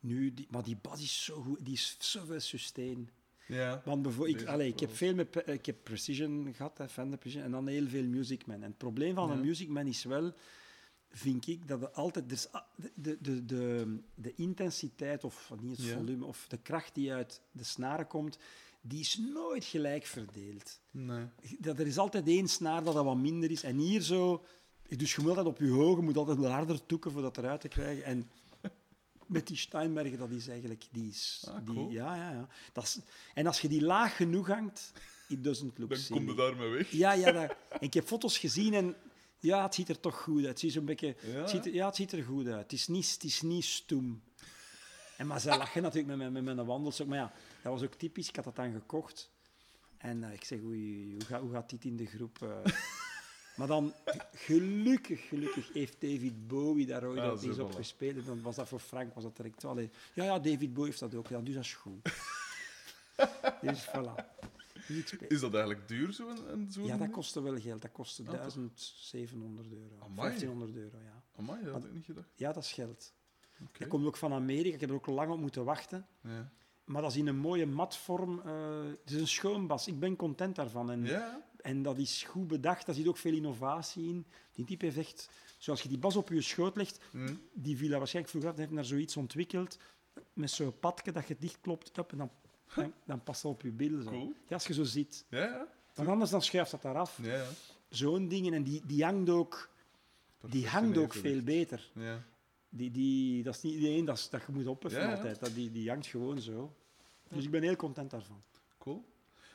nu, die, maar die bas is zo goed, die is zoveel sustain. Ja. Want bijvoorbeeld, ik, allee, ik heb veel met ik heb Precision gehad, hè, Fender Precision, en dan heel veel Music Man. En het probleem van Ja. een Music Man is wel, vind ik, dat er altijd dus, de, de, de, de, de intensiteit, of niet het Ja. volume, of de kracht die uit de snaren komt, die is nooit gelijk verdeeld. Nee. Dat er is altijd één snaar dat dat wat minder is. En hier zo, dus je moet altijd op je hoog, je moet altijd harder toeken voor dat eruit te krijgen. En met die Steinberger, dat is eigenlijk, die is, Ah, die, ja, ja, ja. Dat is, en als je die laag genoeg hangt, it doesn't look Dan silly. kom je daarmee weg. Ja, ja, dat, en ik heb foto's gezien en ja, het ziet er toch goed uit. Het, ziet zo'n beetje, Ja, het, ziet, er- ja, het ziet er goed uit. Het is niet, het is niet stoem. En maar zij lachen natuurlijk met mijn, met mijn wandelstok. Maar ja, dat was ook typisch. Ik had dat dan gekocht. En eh, ik zeg, oei, hoe, gaat, hoe gaat dit in de groep? eh? maar dan, gelukkig, gelukkig heeft David Bowie daar ooit Ah, eens zo, op gespeeld. Dan was dat voor Frank, was dat direct wel... Ja, ja, David Bowie heeft dat ook gedaan, dus dat is goed. dus voilà. Is dat eigenlijk duur, zo'n een, zo'n ja, dat kostte wel geld. Dat kostte Ah, toch? 1700 euro. Amai. 1500 euro, ja. Amai, dat had ik niet gedacht. Ja, dat is geld. Oké. Dat komt ook van Amerika. Ik heb er ook lang op moeten wachten. Ja. Maar dat is in een mooie matvorm. eh het is een schoon bas. Ik ben content daarvan. En, ja? en dat is goed bedacht. Daar zit ook veel innovatie in. Die type heeft echt... Zoals je die bas op je schoot legt, Hm. die viel daar waarschijnlijk vroeger heeft daar zoiets ontwikkeld. Met zo'n padje dat je dichtklopt. Up, en dan, dan, dan past dat op je billen. Zo. Cool. Ja, als je zo zit. Ja. Want anders dan schuift dat daar af. Zo'n dingen. En die, die hangt ook, die hangt ook veel beter. Ja. Die, die, dat is niet één dat, is- dat je moet opheffen Ja, ja. altijd. Dat, die, die hangt gewoon zo. Dus ik ben heel content daarvan. Cool.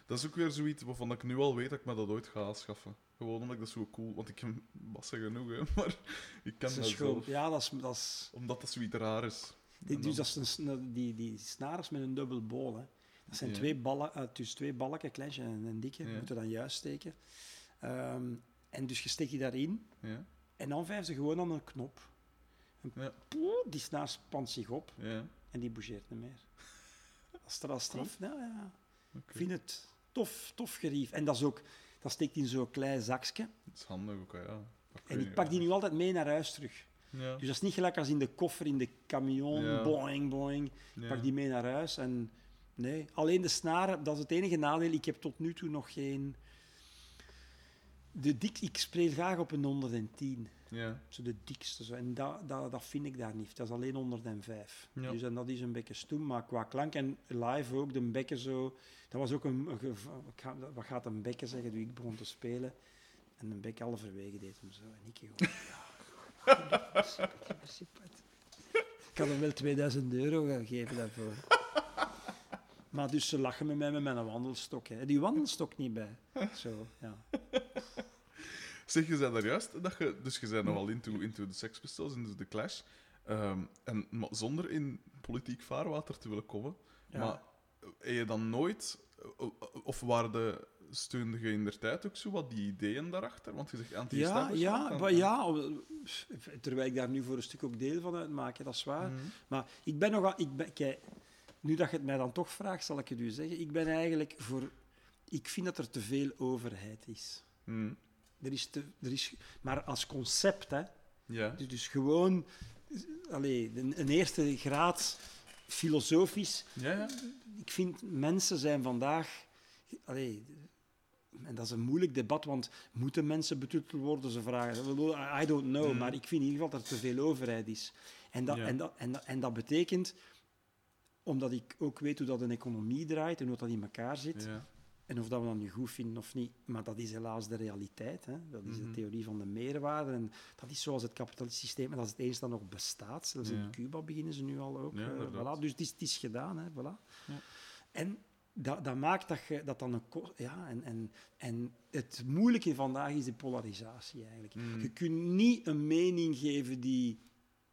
Dat is ook weer zoiets waarvan ik nu al weet dat ik me dat ooit ga aanschaffen. Gewoon omdat ik dat zo cool... Want ik heb bassen genoeg, hè. Maar ik ken Dat zelf. ja, dat is, dat is, Omdat dat zoiets raar is. die, dus dan- dat is een, die, die snaren met een dubbel bol. Hè. Dat zijn Ja. twee, ballen, dus twee balken, kleintje en een dikke. Ja. moeten dan juist steken. Ehm, en dus je steekt die daarin. Ja. En dan vijf ze gewoon aan een knop. En poeh, die snaar spant zich op Ja. en die bougeert niet meer. Dat is er al straf. Ja. Ik vind het tof, tof gerief. En dat, is ook, dat steekt in zo'n klein zakje. Dat is handig ook, ja. En ik pak die nu altijd mee naar huis terug. Ja. Dus dat is niet gelijk als in de koffer, in de camion, Ja. boing, boing. Ik Ja. pak die mee naar huis. En nee, alleen de snaren, dat is het enige nadeel. Ik heb tot nu toe nog geen... De dik, ik speel graag op een 110. Ja. Zo de dikste. Zo. En dat, dat, dat vind ik daar niet. Dat is alleen 105. Ja. Dus en dat is een beetje stoem, maar qua klank en live ook, de bekken zo... Dat was ook een... wat gaat een bekken zeggen, toen ik begon te spelen? En een bek halverwege deed hem zo. En ik gewoon... Ja. Ik had hem wel 2000 euro gegeven daarvoor. Maar dus ze lachen met mij met mijn wandelstok. Hè. Die wandelstok niet bij. Zo, ja. Zeg, je zei daar juist dat je... Dus je zei nogal into, into de Sex Pistols, into de Clash. Ehm, en, maar zonder in politiek vaarwater te willen komen. Ja. Maar heb je dan nooit... Of waren de... Steunde je in der tijd ook zo wat die ideeën daarachter? Want je zegt Ja, anti-establishment. ja, ja, oh, terwijl ik daar nu voor een stuk ook deel van uitmaak, dat is waar. Mhm. Maar ik ben nogal, ik ben, kijk, nu dat je het mij dan toch vraagt, zal ik het u zeggen. Ik ben eigenlijk voor, ik vind dat er te veel overheid is. Mhm. Er is, te, er is maar als concept, hè, Ja. dus, dus gewoon, allee, een, een eerste graad filosofisch. Ja, ja. Ik vind mensen zijn vandaag, allee, en dat is een moeilijk debat, want moeten mensen betuteld worden? Ze vragen. I don't know, Mm. maar ik vind in ieder geval dat er te veel overheid is. En dat, Ja. en dat, en dat, en dat betekent, omdat ik ook weet hoe dat een economie draait en hoe dat in elkaar zit, ja. En of dat we dat nu goed vinden of niet, maar dat is helaas de realiteit. Hè? Dat is Mhm. de theorie van de meerwaarde. En dat is zoals het kapitalistisch systeem, en dat is het enige dat nog bestaat. Zelfs Ja. in Cuba beginnen ze nu al ook. Ja, eh, voilà. Dus het is, het is gedaan. Hè? Voilà. Ja. En dat, dat maakt dat je dat dan een. Ja, en, en, en het moeilijke vandaag is de polarisatie eigenlijk. Mhm. Je kunt niet een mening geven die.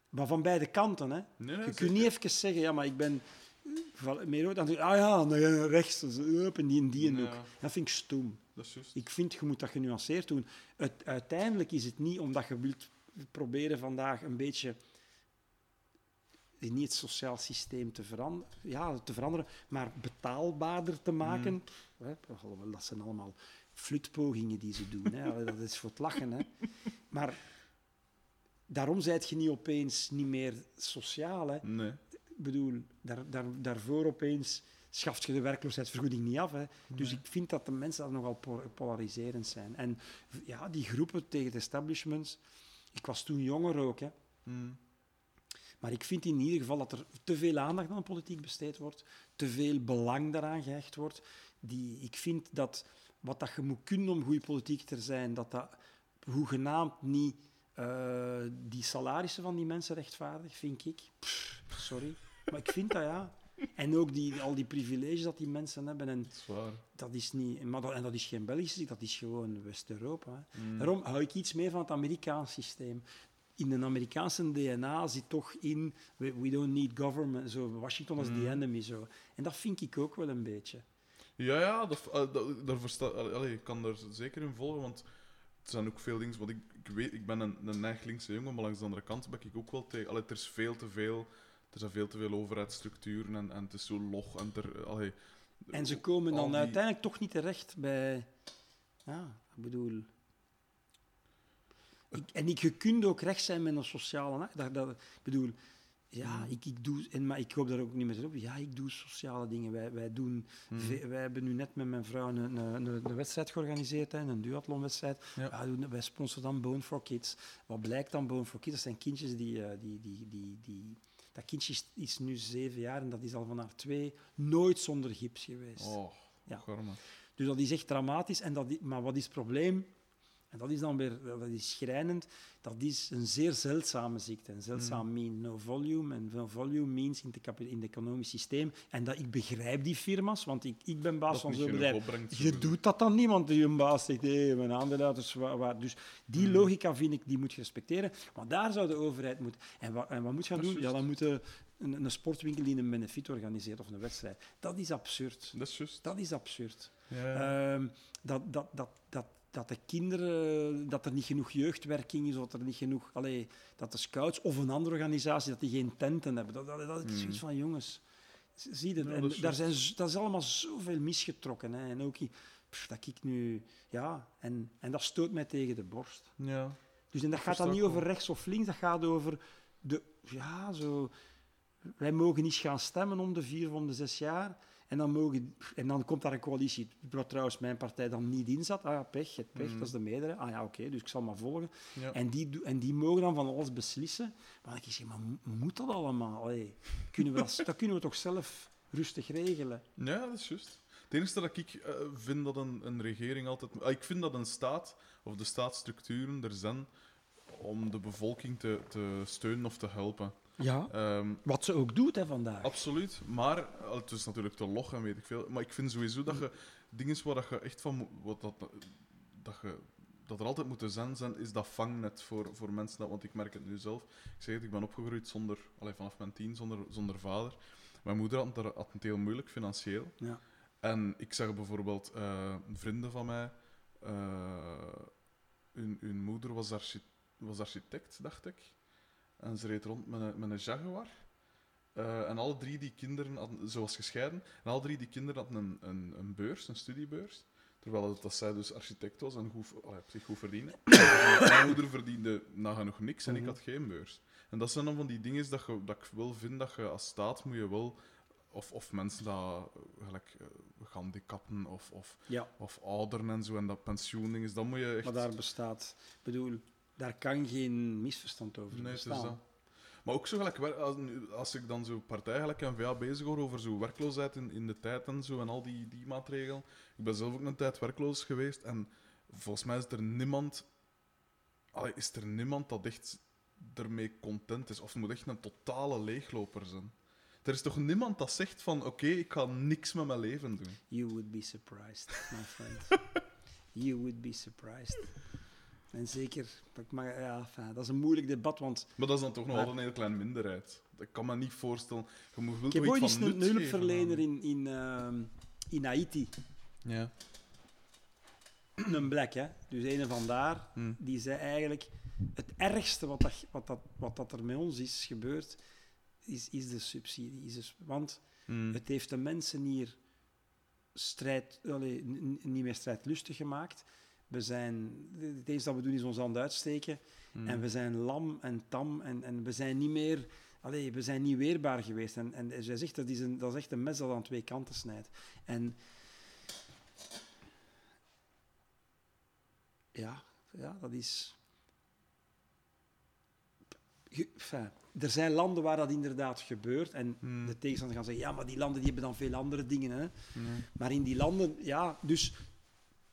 Maar van beide kanten, hè? Nee, Je kunt niet even zeggen, ja, maar ik ben meer. Dan ah ja, je rechts, dus, en die en die en ook. Dat vind ik stoem. dat is juist. Ik vind, je moet dat genuanceerd doen. Het, uiteindelijk is het niet omdat je wilt proberen vandaag een beetje niet het sociaal systeem te veranderen, ja, te veranderen maar betaalbaarder te maken. Alhoewel, dat zijn allemaal flutpogingen die ze doen. Hè. Dat is voor het lachen. Hè. Maar daarom zijt je niet opeens niet meer sociaal. Hè. Nee. Ik bedoel, daar, daar, daarvoor opeens schaft je de werkloosheidsvergoeding niet af. Hè. Dus ik vind dat de mensen daar nogal po- polariserend zijn. En ja, die groepen tegen het establishment... Ik was toen jonger ook, hè. Mm. Maar ik vind in ieder geval dat er te veel aandacht aan de politiek besteed wordt, te veel belang daaraan gehecht wordt. Die, ik vind dat wat dat je moet kunnen om goede politiek te zijn, dat dat hoegenaamd niet eh, die salarissen van die mensen rechtvaardigt, vind ik. Pff, sorry. Maar ik vind dat ja. En ook die, al die privileges dat die mensen hebben. En Dat is waar. dat is niet, maar dat, en dat is geen Belgisch, dat is gewoon West-Europa. Mm. Daarom hou ik iets mee van het Amerikaans systeem. In een Amerikaanse DNA zit toch in, we, we don't need government, zo Washington as the Mm. enemy. Zo. En dat vind ik ook wel een beetje. Ja, ja, dat, eh, dat, daar versta, allee, ik kan daar zeker in volgen, want er zijn ook veel dingen. Want ik, ik, weet, ik ben een, een linkse jongen, maar langs de andere kant ben ik ook wel tegen. Allee, er is veel te veel, er zijn veel te veel overheidsstructuren en, en het is zo log. En, er, allee, En ze komen dan die- uiteindelijk toch niet terecht bij. Ja, ik bedoel. Ik, en ik, je kunt ook recht zijn met een sociale. Dat, dat, ik bedoel, ja, Mm. ik, ik doe. En, maar ik hoop daar ook niet meer op. Ja, ik doe sociale dingen. Wij, wij, doen, ve- wij hebben nu net met mijn vrouw een, een, wedstrijd georganiseerd, hè, een duathlonwedstrijd. Ja. Ja, wij sponsoren dan Bone for Kids. Wat blijkt dan Bone for Kids? Dat zijn kindjes die. eh, die, die, die, die dat kindje is, is nu zeven jaar en dat is al van haar twee nooit zonder gips geweest. Oh, Ja. Dus dat is echt dramatisch. En dat, maar wat is het probleem? En dat is dan weer dat is schrijnend. Dat is een zeer zeldzame ziekte. Een zeldzaam Mm. mean no volume. En no volume means in, de in het economisch systeem. En dat, ik begrijp die firma's, want ik, ik ben baas Dat van zo'n bedrijf. opbrengt, Je doet dat dan niet, want je baas zegt, hé, mijn aandeelhouders, waar. Dus die Mm. logica vind ik, die moet je respecteren. Maar daar zou de overheid moeten... En wat, en wat moet je gaan Dat doen? Ja, dan moet je een, een sportwinkel die een benefiet organiseert of een wedstrijd. Dat is absurd. Dat is. Dat is absurd. Ja. Ehm, dat, dat, dat, dat, dat de kinderen, dat er niet genoeg jeugdwerking is, of dat er niet genoeg, allee, dat de scouts of een andere organisatie, dat die geen tenten hebben. Dat, dat, dat is Mm. zoiets van, jongens, zie je, en dat is daar zijn, dat is allemaal zoveel misgetrokken. Hè. En ook, pff, dat ik nu, ja, en, en dat stoot mij tegen de borst. ja. Dus en dat gaat dan niet over rechts of links, dat gaat over de, ja, zo, wij mogen niet gaan stemmen om de vier of om de zes jaar. En dan, mogen, en dan komt daar een coalitie, waar trouwens mijn partij dan niet in zat. Ah ja, pech, het pech, Mhm. dat is de meerderheid. Ah ja, oké, dus ik zal maar volgen. ja. En, die, en die mogen dan van alles beslissen. Maar ik zeg, maar mo- moet dat allemaal? Allee, kunnen we dat, dat kunnen we toch zelf rustig regelen? Ja, dat is juist. Het enige dat ik eh, vind dat een, een regering altijd... ah, ik vind dat een staat, of de staatsstructuren er zijn om de bevolking te, te steunen of te helpen. Ja. Ehm, Wat ze ook doet hè, vandaag. absoluut. Maar, eh, het is natuurlijk te log en weet ik veel. Maar ik vind sowieso dat je dingen waar dat je echt van... moet- Wat dat, dat, je, dat er altijd moeten zijn, zijn, is dat vangnet voor, voor mensen. Dat, want ik merk het nu zelf. Ik zeg het, ik ben opgegroeid zonder, allee, vanaf mijn tien zonder, zonder vader. Mijn moeder had, het- had het heel moeilijk financieel. Ja. En ik zag bijvoorbeeld eh, vrienden van mij, eh, hun, hun moeder was, archi- was architect, dacht ik. En ze reed rond met een, met een Jaguar. Eh, en alle drie die kinderen, hadden, ze was gescheiden, en alle drie die kinderen hadden een, een, een beurs, een studiebeurs. Terwijl het, dat zij dus architect was en goed, allee, op zich goed verdiende. Mijn moeder verdiende nagenoeg niks en ik Mhm. had geen beurs. En dat zijn dan van die dingen dat, je, dat ik wel vind dat je als staat moet je wel of, of mensen dat eh, gelijk uh, gehandicapten of, of, ja, of ouderen en zo en dat pensioending is, dan moet je echt. maar daar bestaat... Ik bedoel, daar kan geen misverstand over nee, bestaan. dat. Maar ook zo gelijk, als, als ik dan zo partij gelijk N-VA bezig hoor over zo werkloosheid in, in de tijd en zo en al die, die maatregelen. Ik ben zelf ook een tijd werkloos geweest en volgens mij is er niemand, allee, is er niemand dat echt ermee content is. Of het moet echt een totale leegloper zijn. Er is toch niemand dat zegt van oké, ik ga niks met mijn leven doen. You would be surprised, my friend. you would be surprised. En zeker, ik mag, ja, dat is een moeilijk debat, want Maar dat is dan toch nog Maar- altijd een hele kleine minderheid. Dat kan me niet voorstellen. Je moet wel ik heb ooit eens een hulpverlener in, in, ehm, in Haiti, Ja. een black, hè, dus een van daar, Hm. die zei eigenlijk, het ergste wat, dat, wat, dat, wat dat er met ons is gebeurd, is, is de subsidie. Is dus, want Hm. Het heeft de mensen hier strijd, allee, niet meer strijdlustig gemaakt. We zijn, het enige dat we doen is ons hand uitsteken. Hm. En we zijn lam en tam. En, en we zijn niet meer allee, we zijn niet weerbaar geweest. En, en zij zegt, dat is, een, dat is echt een mes dat aan twee kanten snijdt. En ja, ja dat is... Enfin, er zijn landen waar dat inderdaad gebeurt. En Hmm. de tegenstanders gaan zeggen, ja, maar die landen die hebben dan veel andere dingen. Hè. Nee. Maar in die landen, ja, dus...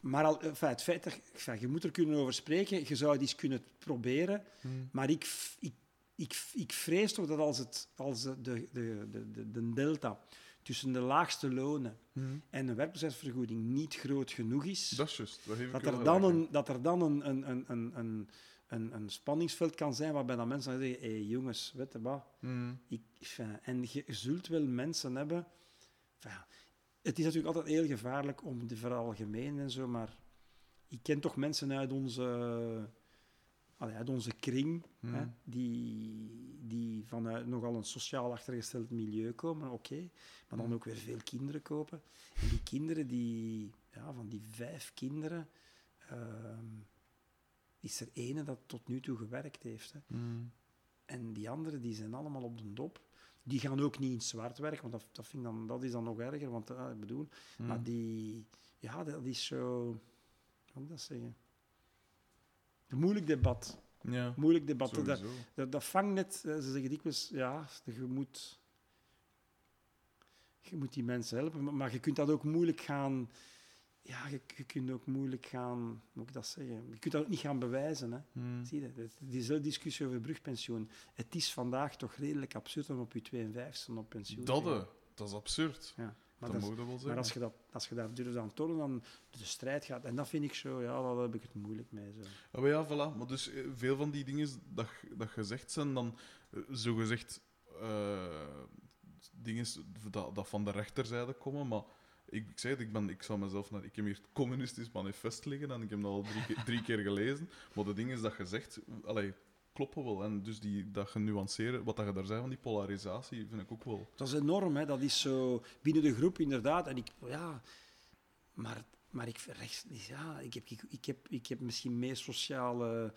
Maar al, enfin, het feit dat enfin, je moet er kunnen over spreken, je zou het eens kunnen proberen. Hmm. Maar ik, ik, ik, ik vrees toch dat als, het, als de, de, de, de, de delta tussen de laagste lonen Hmm. en de werkplaatsvergoeding niet groot genoeg is, Dat is. Dat, dat, er dan een, dat er dan een, een, een, een, een, een, een spanningsveld kan zijn waarbij dan mensen zeggen, hé hey, jongens, weet je wat, Hmm. ik, enfin, en je zult wel mensen hebben. enfin, het is natuurlijk altijd heel gevaarlijk om te veralgemenen en zo, maar ik ken toch mensen uit onze, uit onze kring Hmm. hè, die, die vanuit nogal een sociaal achtergesteld milieu komen, oké, maar dan Hmm. ook weer veel kinderen kopen. En die kinderen, die, ja, van die vijf kinderen, ehm, is er ene dat tot nu toe gewerkt heeft. Hè. Hmm. En die anderen die zijn allemaal op de dop. Die gaan ook niet in zwart werken, want dat, dat, vind dan, dat is dan nog erger. Want eh, ik bedoel, Hmm. maar die, ja, dat is zo. Hoe moet ik dat zeggen? Een moeilijk debat. Ja, Moeilijk debat. Dat, dat, dat vangt net, eh, ze zeggen dikwijls, ja, je moet, je moet die mensen helpen, maar je kunt dat ook moeilijk gaan. Ja, je, je kunt ook moeilijk gaan, moet ik dat zeggen? Je kunt dat ook niet gaan bewijzen. Hè. Hmm. Zie je, dat- diezelfde discussie over brugpensioen. Het is vandaag toch redelijk absurd om op je 52 op pensioen Dat, te gaan. dat is absurd. Ja. Maar, dat is- maar als, je dat, als je daar durft aan tonen, dan de strijd gaat. En dat vind ik zo, ja, daar heb ik het moeilijk mee. Zo. Ah, maar ja, voilà. Maar dus eh, veel van die dingen dat, dat gezegd zijn, dan eh, zogezegd eh dingen dat, dat van de rechterzijde komen. Maar ik, ik zei het, ik, ben, ik zou mezelf naar. Ik heb hier het communistisch manifest liggen en ik heb dat al drie, keer- drie keer gelezen. Maar de dingen dat je zegt, allee, kloppen wel. En dus die, dat genuanceerd, wat dat je daar zei van die polarisatie, vind ik ook wel. Dat is enorm, hè. dat is zo binnen de groep inderdaad. En ik, ja, maar, maar ik, rechts, ja, ik, heb, ik, ik, heb, ik heb misschien meer sociale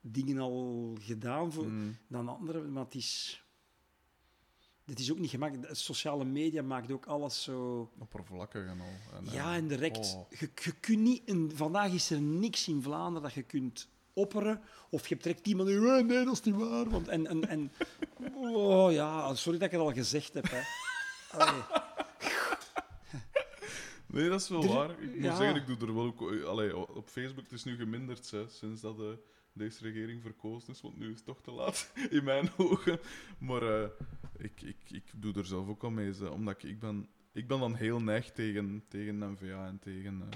dingen al gedaan voor, Mm. dan anderen, maar het is, het is ook niet gemakkelijk. De sociale media maakt ook alles zo. Oppervlakkig en al. En, Ja, eh, en direct. oh. Je, je kunt niet, en vandaag is er niks in Vlaanderen dat je kunt opperen. Of je hebt direct iemand die "Eh, nee, dat is niet waar. Want, en, en, en, oh ja, sorry dat ik het al gezegd heb. Hè. Allee. Nee, dat is wel Er- waar. Ik moet ja. zeggen, ik doe er wel ook... Allee, op Facebook het is nu geminderd, hè, sinds dat eh, deze regering verkozen is, want nu is het toch te laat, in mijn ogen. Maar eh, ik, ik, ik doe er zelf ook al mee, omdat ik, ik ben... Ik ben dan heel neig tegen, tegen NVA en tegen...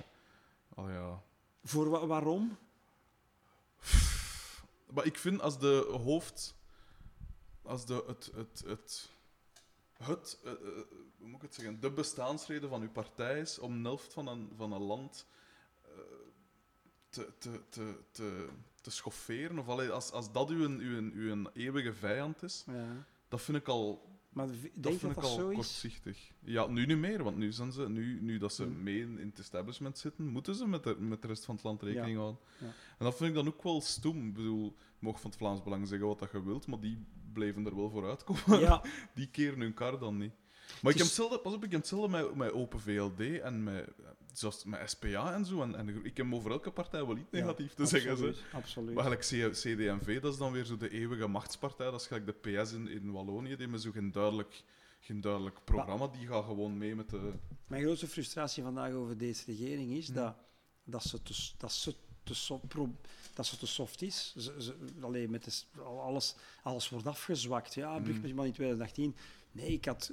allee, ja. Voor wa- waarom? Maar ik vind als de hoofd... Als de, het... het, het het, eh, hoe moet ik het zeggen, de bestaansreden van uw partij is om een helft van een, van een land te, te, te, te, te schofferen. Of allee, als, als dat uw, uw, uw eeuwige vijand is, Ja. dat vind ik al, Maar dat vind dat ik al zo is? kortzichtig. Ja, nu niet meer, want nu, zijn ze, nu, nu dat ze Hmm. mee in, het establishment zitten, moeten ze met de, met de rest van het land rekening houden. Ja. En dat vind ik dan ook wel stoem. Ik bedoel, mag van het Vlaams Belang zeggen wat dat je wilt, maar die bleven er wel voor uitkomen. Ja, Die keren hun kar dan niet. Maar ik heb hetzelfde, pas op, ik heb hetzelfde met, met Open VLD en met, zelfs met SPA en zo. En, en ik heb over elke partij wel iets negatief te zeggen. Ze. absoluut. Maar gelijk C- CD&V, dat is dan weer zo de eeuwige machtspartij. Dat is gelijk de PS in, in Wallonië. Die hebben zo geen duidelijk, geen duidelijk programma. Die gaat gewoon mee met de... Mijn grootste frustratie vandaag over deze regering is Hm. dat, dat, ze te, dat, ze te so- pro- dat ze te soft is. Ze, ze, alleen met de, alles, alles wordt afgezwakt. Ja. Brugpensioen in 2018. Nee, ik had,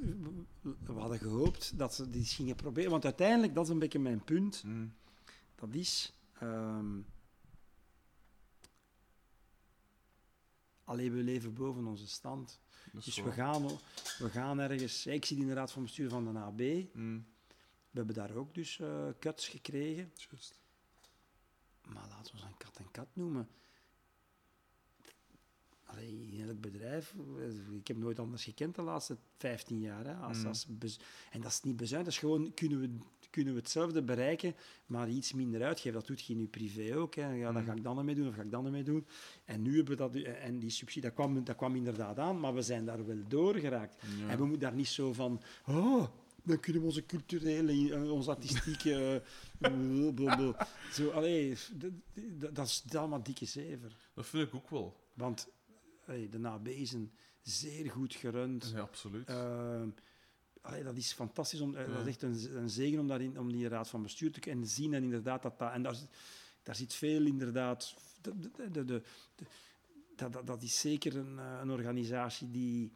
we hadden gehoopt dat ze dit gingen proberen. Want uiteindelijk, dat is een beetje mijn punt. Mm, Dat is. ehm, alleen we leven boven onze stand. Dus waar. we gaan, we gaan ergens. Ik de raad van bestuur van de AB. Mm, We hebben daar ook dus eh cuts gekregen. Allee, in elk bedrijf, ik heb nooit anders gekend de laatste 15 jaar. Hè, als, Mm. als en dat is niet bezuin, dat is gewoon, kunnen we, kunnen we hetzelfde bereiken, maar iets minder uitgeven. Dat doet je in je privé ook. Hè. Ja, dan Mm. ga ik dan ermee doen, of ga ik dan ermee doen. En nu hebben we dat, en die subsidie, dat kwam, dat kwam inderdaad aan, maar we zijn daar wel doorgeraakt. Ja. En we moeten daar niet zo van, oh, dan kunnen we onze culturele, eh, onze artistieke, eh, zo, allee, d- d- dat is allemaal dikke zever. Dat vind ik ook wel. Want de NAB is een zeer goed gerund. Ja, absoluut. Ehm, allee, dat is fantastisch. Om, eh, Ja. Dat is echt een, een zegen om, daarin, om die raad van bestuur te kunnen zien. En inderdaad, dat, dat, en daar, zit- daar zit veel inderdaad. De, de, dat, dat, dat is zeker een, eh, een organisatie die,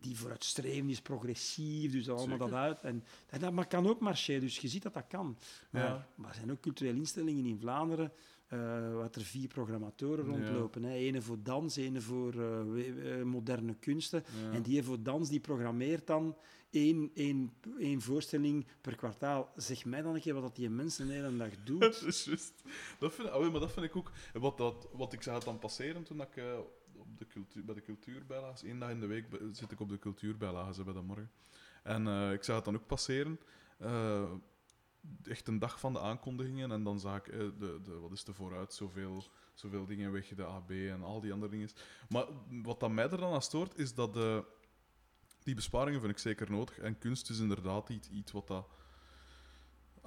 die vooruitstrevend is, progressief, dus allemaal Zeker. dat uit. En, en dat maar kan ook marcheren, dus je ziet dat dat kan. Maar, Ja. maar er zijn ook culturele instellingen in Vlaanderen, waar er vier programmatoren Ja. rondlopen. Hè. Ene voor dans, ene voor eh, eh, moderne kunsten. Ja. En die voor dans, die programmeert dan één, één, één voorstelling per kwartaal. Zeg mij dan een keer wat dat die mensen de hele dag doet. Dat is juist. Dat vind, oh, ja, maar dat vind ik ook. Wat, dat, wat ik zag het dan passeren toen ik eh, op de cultuur, bij de cultuurbijlages. één dag in de week zit ik op de cultuurbijlages hè, bij de morgen. En ik zag het dan ook passeren. Echt een dag van de aankondigingen. En dan zag ik, eh, de, de, wat is de vooruit, zoveel, zoveel dingen weg, de AB en al die andere dingen. Maar wat dat mij er dan aan stoort, is dat de, die besparingen vind ik zeker nodig. En kunst is inderdaad iets, iets wat dat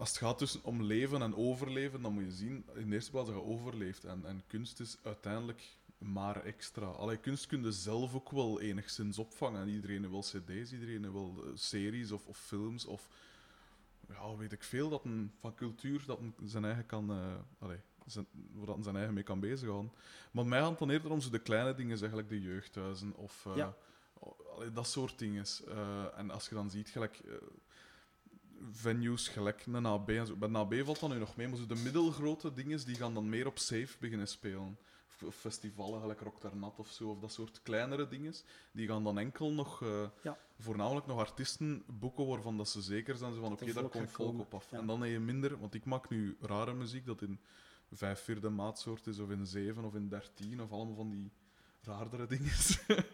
als het gaat dus om leven en overleven, dan moet je zien in de eerste plaats dat je overleeft. En, en kunst is uiteindelijk maar extra. Allee, kunst kun je zelf ook wel enigszins opvangen. En iedereen wil cd's, iedereen wil eh, series of, of films of ja, weet ik veel dat een, van cultuur dat een zijn eigen kan, eh allee, zijn, waar dat een zijn eigen mee kan bezighouden. Maar mij gaat het dan eerder om zo de kleine dingen, zeg, gelijk de jeugdhuizen of eh, Ja. allee, dat soort dingen. Eh, en als je dan ziet, gelijk venues, gelijk een AB en zo. Bij een AB valt dan nu nog mee, maar zo de middelgrote dingen die gaan dan meer op safe beginnen spelen. Festivalen, gelijk Rock Nat of zo, of dat soort kleinere dingen, die gaan dan enkel nog, eh, Ja. voornamelijk nog artiesten boeken waarvan dat ze zeker zijn van oké, daar komt volk op af. Ja. En dan heb je minder, want ik maak nu rare muziek dat in vijf vierde maatsoort is, of in zeven of in dertien, of allemaal van die raardere dingen.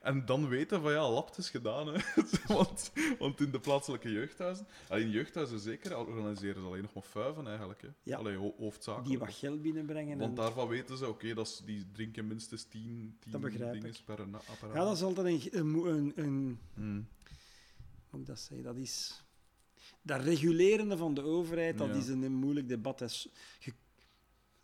en dan weten van ja, lapt is gedaan. Hè. want, want in de plaatselijke jeugdhuizen, in jeugdhuizen zeker, organiseren ze alleen nog maar vuiven eigenlijk. Hè. Ja. Allee, ho- hoofdzakelijk. Die wat geld binnenbrengen. Want En, daarvan weten ze, oké, dat is die drinken minstens tien, tien dingen per apparaat. ja, dat is altijd een, een, een, Hmm. hoe moet ik dat zeggen? Dat is... Dat regulerende van de overheid, dat Ja. is een, moeilijk debat. Je,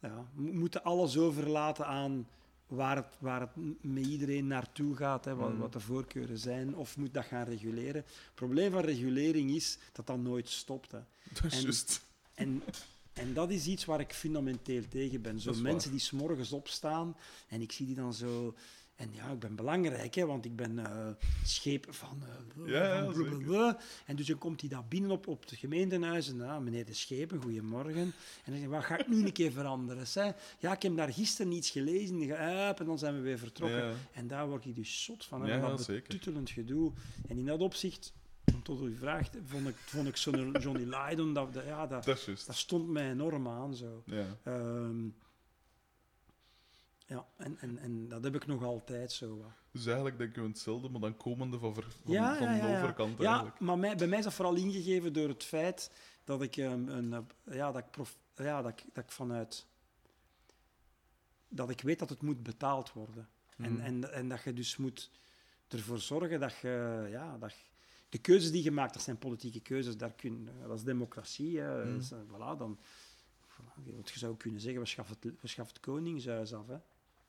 ja, we moeten alles overlaten aan waar het, waar het met iedereen naartoe gaat, hè, wat, Mhm. wat de voorkeuren zijn, of moet dat gaan reguleren. Het probleem van regulering is dat dat nooit stopt. Hè. Dat is En- juist. En, en dat is iets waar ik fundamenteel tegen ben. Zo mensen die s'morgens opstaan en ik zie die dan zo... En ja, ik ben belangrijk, hè, want ik ben eh scheep van... eh, Ja, ja, van blablabla. En dus dan komt hij daar binnen op, op het gemeentehuis en ah, meneer de Schepen, goedemorgen. En dan zeg wat ga ik nu een keer veranderen? Hè? Ja, ik heb daar gisteren iets gelezen, en dan zijn we weer vertrokken. Ja. En daar word ik dus zot van, hè, Ja, dat betuttelend gedoe. En in dat opzicht, tot u vraagt, vond ik, vond ik zo'n Johnny Lydon, dat, dat- ja, dat, dat stond mij enorm aan. Zo. Ja. Ehm, ja, en, en, en dat heb ik nog altijd zo. wat. Dus eigenlijk denken we hetzelfde, maar dan komende van, ver, van, Ja, van ja, ja, de ja. overkant Ja, eigenlijk. maar mij, bij mij is dat vooral ingegeven door het feit dat ik, ehm, een, eh, ja, dat ik, prof, ja, dat ik, dat ik vanuit... Dat ik weet dat het moet betaald worden. En, Mhm. en, en dat je dus moet ervoor zorgen dat je... Ja, dat je- de keuzes die je maakt, dat zijn politieke keuzes. Daar kun, dat is democratie. Hè. Dus, eh, voilà, dan, je zou kunnen zeggen, we schaffen het, we schaffen het koningshuis af. Hè.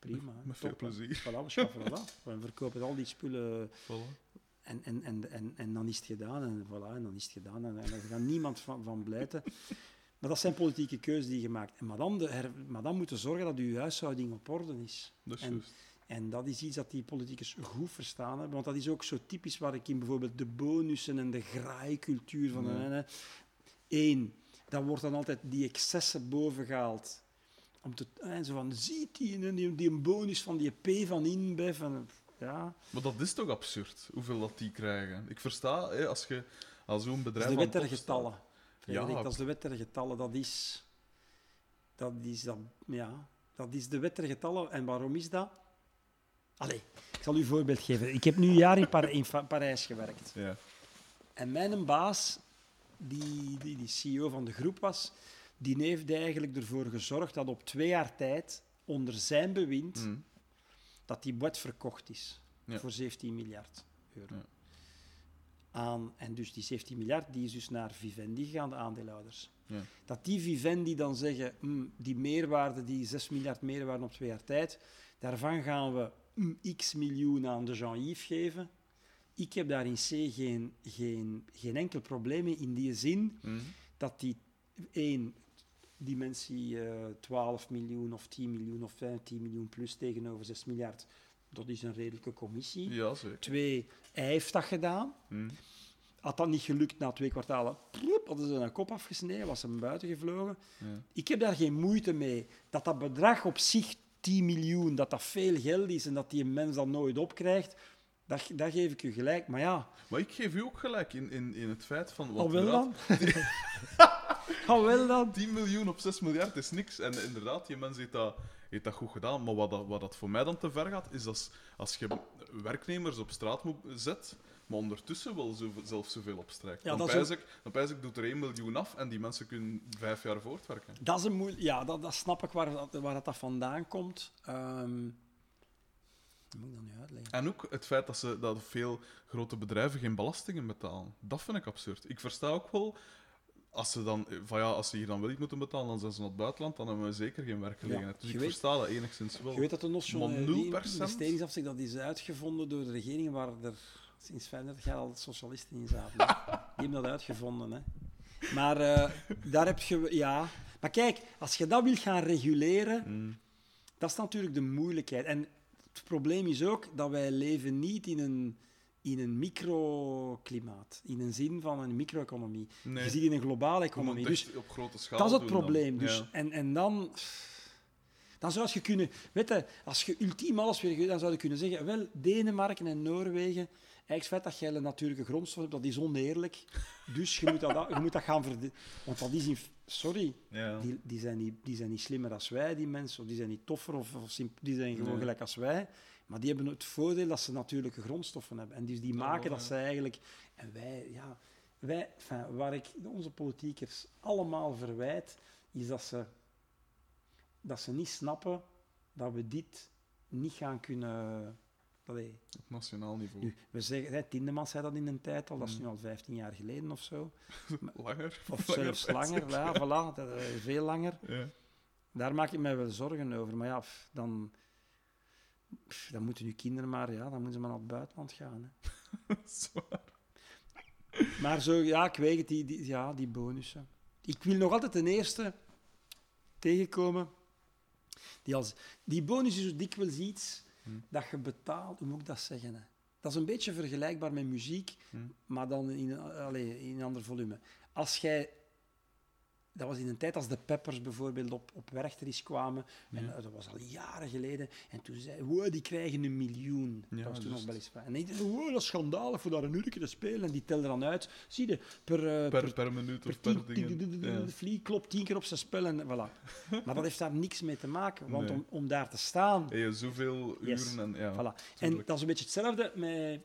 Prima. Met veel plezier. Voilà, we schaffen dat af. We verkopen al die spullen... Voilà. En, en, en, en, en dan is het gedaan en voilà, en dan is het gedaan. En, en daar gaat niemand van, van blijten. Maar dat zijn politieke keuzes die je maakt. En maar, dan de her, maar dan moeten zorgen dat je huishouding op orde is. Dat is En- juist. En dat is iets dat die politicus goed verstaan hebben. Want dat is ook zo typisch waar ik in bijvoorbeeld de bonussen en de graaikultuur van... De Eén, dan wordt dan altijd die excessen bovengehaald. Om te, en zo van, ziet die, die, die een bonus van die P van InBev. En, ja, Maar dat is toch absurd, hoeveel dat die krijgen? Ik versta, hè, als je als zo'n Dat bedrijf... is de wet der getallen. Ja. dat is de wet der getallen. Dat is, dat is, dat, ja, dat is de wet der getallen. En waarom is dat? Allee, ik zal u een voorbeeld geven. Ik heb nu een jaar in, Par- in Parijs gewerkt. Ja. En mijn baas, die, die, die CEO van de groep was, die heeft eigenlijk ervoor gezorgd dat op twee jaar tijd, onder zijn bewind, Mhm. dat die boet verkocht is Ja. voor 17 miljard euro. Ja. Aan, en dus die 17 miljard die is dus naar Vivendi gegaan, de aandeelhouders. Ja. Dat die Vivendi dan zeggen, "Hm, die meerwaarde, die 6 miljard meerwaarde op twee jaar tijd, daarvan gaan we hm, x miljoen aan de Jean-Yves geven. Ik heb daar in C geen, geen, geen enkel probleem mee, in die zin dat die één dimensie eh 12 miljoen of 10 miljoen of 15 miljoen plus tegenover 6 miljard, dat is een redelijke commissie. Ja, zeker. Twee, hij heeft dat gedaan. Mhm. Had dat niet gelukt na twee kwartalen, ploep, hadden ze een kop afgesneden, was hem buiten gevlogen. Ja. Ik heb daar geen moeite mee. Dat dat bedrag op zich 10 miljoen, dat dat veel geld is en dat die een mens dat nooit opkrijgt, dat, dat geef ik u gelijk. Maar ja, Maar ik geef u ook gelijk in, in, in het feit van... al want wel dan? Al wel dan? 10 miljoen op 6 miljard is niks. En inderdaad, die mens heeft dat, heeft dat goed gedaan. Maar wat dat, wat dat voor mij dan te ver gaat, is als, als je werknemers op straat moet, zet, maar ondertussen wel zo, zelf zoveel opstrijkt. Ja, dan, dat pijs ik, dan pijs ik, doet er 1 miljoen af en die mensen kunnen vijf jaar voortwerken. Dat is een moeilijk... Ja, dat, dat snap ik waar dat, waar dat, dat vandaan komt. Dat moet ik dan nu uitleggen. En ook het feit dat, ze, dat veel grote bedrijven geen belastingen betalen. Dat vind ik absurd. Ik versta ook wel, als ze, dan, van ja, als ze hier dan wel iets moeten betalen, dan zijn ze naar het buitenland, dan hebben we zeker geen werkgelegenheid. Ja, dus ik weet- versta dat enigszins wel. Je weet dat de Maar nationale 0%? investeringsafzet dat is uitgevonden door de regering waar er sinds 35 jaar al socialisten in zaten. hè. Die hebben dat uitgevonden. Hè. Maar eh, daar heb je... Ja. Maar kijk, als je dat wil gaan reguleren, Mm. dat is natuurlijk de moeilijkheid. En het probleem is ook dat wij leven niet in een, in een microklimaat. In een zin van een micro-economie. Nee, Je zit in een globale economie. Dus echt op grote schaal dat is het dan. probleem. Dus, Ja. en, en dan, dan zou je kunnen, weet je, als je ultiem alles weer, dan zou je kunnen zeggen, wel, Denemarken en Noorwegen, eigenlijk het feit dat jij een natuurlijke grondstof hebt, dat is oneerlijk. Dus je moet dat, je moet dat gaan verdedigen. Want dat is in, sorry, Ja. die, die, zijn niet, die zijn niet slimmer als wij, die mensen, of die zijn niet toffer, of, die zijn gewoon Nee. gelijk als wij. Maar die hebben het voordeel dat ze natuurlijke grondstoffen hebben. En dus die Ja, maken dat ze eigenlijk... En wij, ja... Wij, enfin, waar ik onze politiekers allemaal verwijt, is dat ze, dat ze niet snappen dat we dit niet gaan kunnen... Allee, Op nationaal niveau. nu, we zeggen, hè, Tindemans zei dat in een tijd al, dat is Mm. nu al 15 jaar geleden of zo. Langer. Of Langer zelfs langer, ik. ja, voilà, dat, eh, veel langer. Ja. Daar maak ik me wel zorgen over. Maar ja, dan, pff, dan moeten nu kinderen maar, ja, dan moeten ze maar naar het buitenland gaan. Hè. Zwaar. Maar zo, ja, ik weet het, die, die, ja, die bonussen. Ik wil nog altijd ten eerste tegenkomen. Die, als, die bonus is zo dikwijls iets Hm. dat je betaalt, hoe moet ik dat zeggen? Hè? Dat is een beetje vergelijkbaar met muziek, Hm. maar dan in, allee, in een ander volume. Als jij... Dat was in een tijd als de Peppers bijvoorbeeld op, op Werchter kwamen. En Ja. eh, dat was al jaren geleden. En toen zei wow, die krijgen een miljoen. Ja, dat was toen nog juist. weliswaar. En ik dacht, wow, dat is schandalig voor daar een uurtje te spelen. En die telde dan uit. Zie je, per, eh, Per, per minuut of per per tien, dingen. tien- tien- Ja. de vlieg klopt tien keer op zijn spel en voilà. Maar dat heeft daar niks mee te maken. Want Nee. om, om daar te staan... Je zoveel Yes. uren en ja. Voilà. En dat is een beetje hetzelfde met...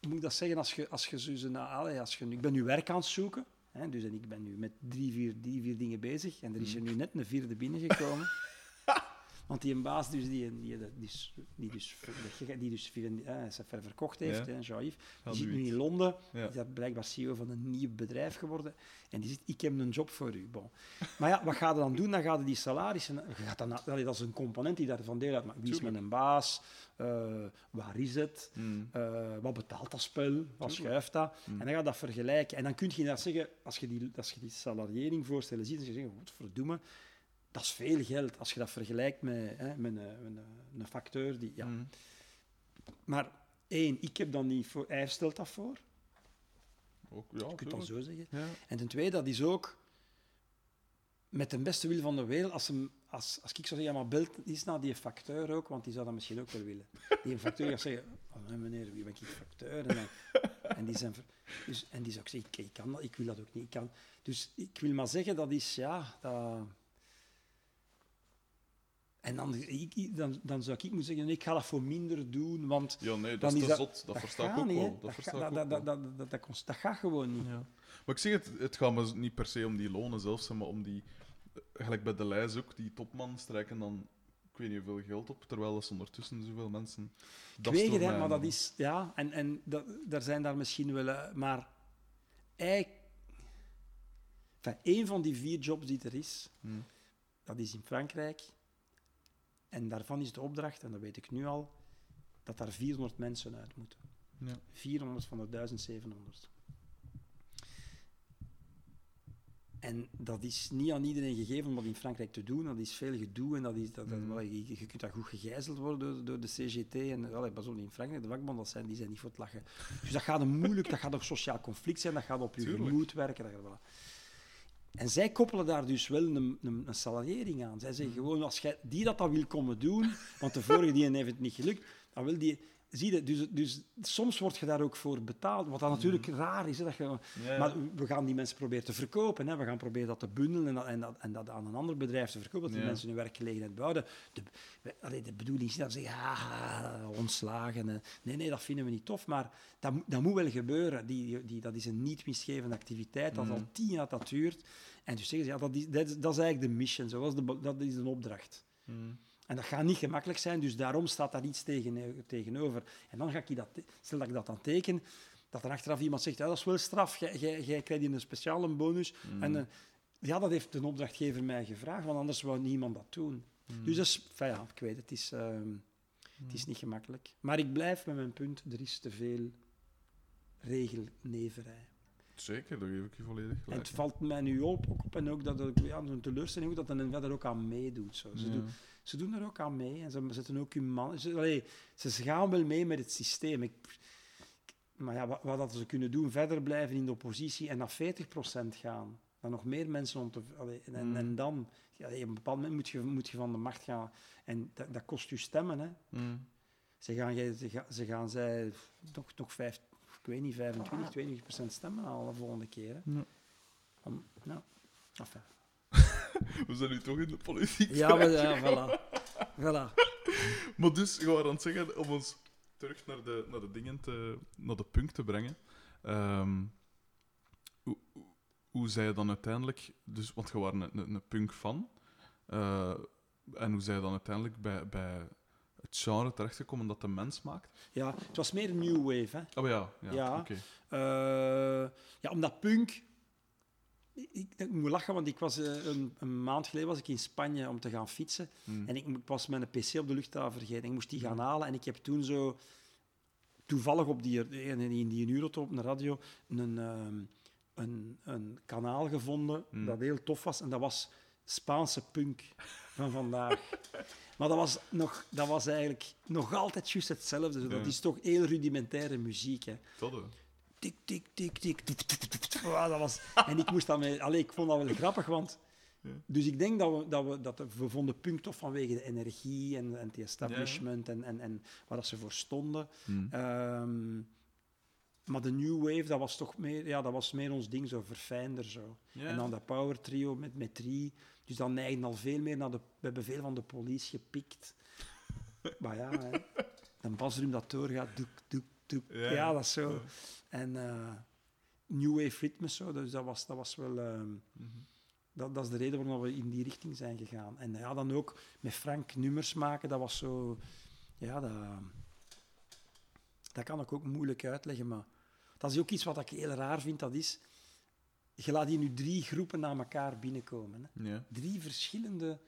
Moet ik dat zeggen? Als je, als je, zo, nou, als je ik ben nu werk aan het zoeken. Hè, dus en ik ben nu met drie vier, drie, vier dingen bezig. En er is er nu net een vierde binnengekomen. Want die baas dus, die, die, die, dus, die dus, die dus eh, verkocht heeft, Ja. Jean-Yves, die zit nu in Londen. Ja. Die is blijkbaar CEO van een nieuw bedrijf geworden. En die zegt, ik heb een job voor u. Bon. Maar ja, wat ga je dan doen? Dan ga je die salarissen... Gaat dan, dat is een component die daarvan deel uitmaakt. Wie is mijn baas? Eh, waar is het? Mm. Eh, wat betaalt dat spel? Wat schuift dat? Mm. En dan ga je dat vergelijken. En dan kun je inderdaad zeggen, als je die, als je die salariering voorstellen ziet, dan zeg je, wat verdomme, dat is veel geld als je dat vergelijkt met, hè, met, een, met een, een facteur. Die, ja. Mm. Maar één, ik heb dan niet voor, hij stelt dat voor. Ook, ja, Je kunt dat zo zeggen. Ja. En ten tweede, dat is ook met de beste wil van de wereld. Als, hem, als, als ik zou zeggen, ja, maar belt eens naar die facteur ook, want die zou dat misschien ook wel willen. Die facteur gaat zeggen, oh, nee, meneer, wie ben ik facteur? En, dan, en, die zijn ver- dus, en die zou ik zeggen, ik, ik kan dat, ik wil dat ook niet. Ik kan, dus ik wil maar zeggen, dat is, ja, dat... En dan, ik, ik- dan, dan zou ik moeten zeggen, nee, ik ga dat voor minder doen, want Ja, nee, dat dan is te dat- zot. Dat, versta ik gaat ook niet, hè. wel. Dat, Dat, versta ga- ik dat, ook dat, wel. dat, dat, dat, dat, kost- dat gaat gewoon niet. Ja. Maar ik zeg het, het gaat me niet per se om die lonen zelf, maar om die... eh, Gelijk bij de lijst ook, die topman strijken dan, ik weet niet hoeveel geld op, terwijl dat ze ondertussen zoveel mensen... Ik Dat weet stoort het, maar dat is... Ja, en, en dat, daar zijn daar misschien wel... eh, Maar eigenlijk... Enfin, één van die vier jobs die er is, Hm. dat is in Frankrijk. En daarvan is de opdracht, en dat weet ik nu al, dat daar 400 mensen uit moeten. Ja. 400 van de 1700. En dat is niet aan iedereen gegeven om dat in Frankrijk te doen. Dat is veel gedoe en dat is, dat, dat- wel, je, je kunt daar goed gegijzeld worden door, door de CGT. En wel, pas op, in Frankrijk, de vakbond, dat zijn, die zijn niet voor het lachen. Dus dat gaat een moeilijk, dat gaat een sociaal conflict zijn, dat gaat op je Tuurlijk. gemoed werken. Dat voilà. En zij koppelen daar dus wel een, een, een salariering aan. Zij zeggen gewoon, als jij die dat dan wil komen doen, want de vorige die heeft het niet gelukt, dan wil die... Zie je, dus, dus soms word je daar ook voor betaald. Wat dan natuurlijk raar is. Hè, dat je, Ja, ja. Maar we gaan die mensen proberen te verkopen. Hè. We gaan proberen dat te bundelen en dat, en, dat, en dat aan een ander bedrijf te verkopen, dat die Ja. mensen hun werkgelegenheid behouden. De, allee, de bedoeling is dat ze zeggen, ah, ontslagen. hè. Nee, nee, dat vinden we niet tof, maar dat, moet- dat moet wel gebeuren. Die, die, dat is een niet winstgevende activiteit, dat is al tien jaar dat duurt. En dus zeggen ze, ja, dat is, dat is, dat is eigenlijk de mission, zo. dat, is de, dat is een opdracht. Hm. En dat gaat niet gemakkelijk zijn, dus daarom staat daar iets tegen, tegenover. En dan ga ik dat, te- stel dat ik dat dan teken, dat er achteraf iemand zegt, ja, dat is wel straf, jij, jij, jij krijgt hier een speciale bonus. Mm. En, eh, ja, dat heeft de opdrachtgever mij gevraagd, want anders wou niemand dat doen. Mm. Dus dat is, ja, ik weet het, het is, ehm, het is niet gemakkelijk. Maar ik blijf met mijn punt, er is te veel regelneverij. Zeker, daar geef ik je volledig En gelijk. het valt mij nu op, ook op en ook dat ik ja, een teleurstelling ook dat de NVA er ook aan meedoet. Zo. Ze, Ja. doen, ze doen er ook aan mee en ze zetten ook hun man. Ze, allee, ze gaan wel mee met het systeem. Ik, maar ja, wat, wat dat ze kunnen doen, verder blijven in de oppositie en naar 40% gaan. Dan nog meer mensen om te. allee, en, Mm. en dan, ja, op een bepaald moment moet je, moet je van de macht gaan. En dat, dat kost je stemmen. Hè. Hm. Ze gaan, ze gaan, ze gaan zij nog, nog vijf, ik weet niet, 25, 22% stemmen halen de volgende keer. Hè. Om, nou, enfin. We zijn nu toch in de politiek. Ja, maar, ja, voilà. voilà. Maar dus, we aan het zeggen, om ons terug naar de, naar de dingen te, naar de punt te brengen. Ehm, hoe, hoe- zij je dan uiteindelijk, dus, want je was een, een, een punk fan, eh, en hoe zij je dan uiteindelijk bij, bij het genre terechtgekomen dat de mens maakt? Ja, het was meer new wave. Hè. Oh ja, ja, Ja. oké. Eh, ja, omdat punk... Ik, ik moet lachen, want ik was, eh, een, een maand geleden was ik in Spanje om te gaan fietsen. Hm. En ik was mijn pc op de luchthaven vergeten. Ik moest die gaan halen. En ik heb toen zo toevallig op die, in in die Eurotop op de radio een, ehm, een, een kanaal gevonden Hmm. dat heel tof was. En dat was Spaanse punk van vandaag. maar dat was, nog, dat was eigenlijk nog altijd juist hetzelfde. Dat Ja. is toch heel rudimentaire muziek. Hè. Hè. Tik, tik, tik, tik. tik, tik, tik, tik. Dat was... En ik moest daarmee... Allee, ik vond dat wel grappig, want... Ja. Dus ik denk dat we, dat we, dat we vonden punk tof vanwege de energie en, en het establishment en, en, en waar dat ze voor stonden. Hm. Ehm, maar de new wave, dat was toch meer, ja, dat was meer ons ding, zo verfijnder zo. Ja. En dan dat power trio met, met drie. Dus dan neigen al veel meer naar de... We hebben veel van de police gepikt. maar ja, hè. een basdrum dat doorgaat, doek, doek, Ja, Ja, dat is zo. ja. En eh, new wave ritmes zo, dus dat was, dat was wel... ehm, Mhm. dat, dat is de reden waarom we in die richting zijn gegaan. En ja, dan ook met Frank nummers maken, dat was zo... Ja, dat, dat kan ik ook moeilijk uitleggen, maar dat is ook iets wat ik heel raar vind, dat is... Je laat hier nu drie groepen na elkaar binnenkomen. Hè. Ja. Drie verschillende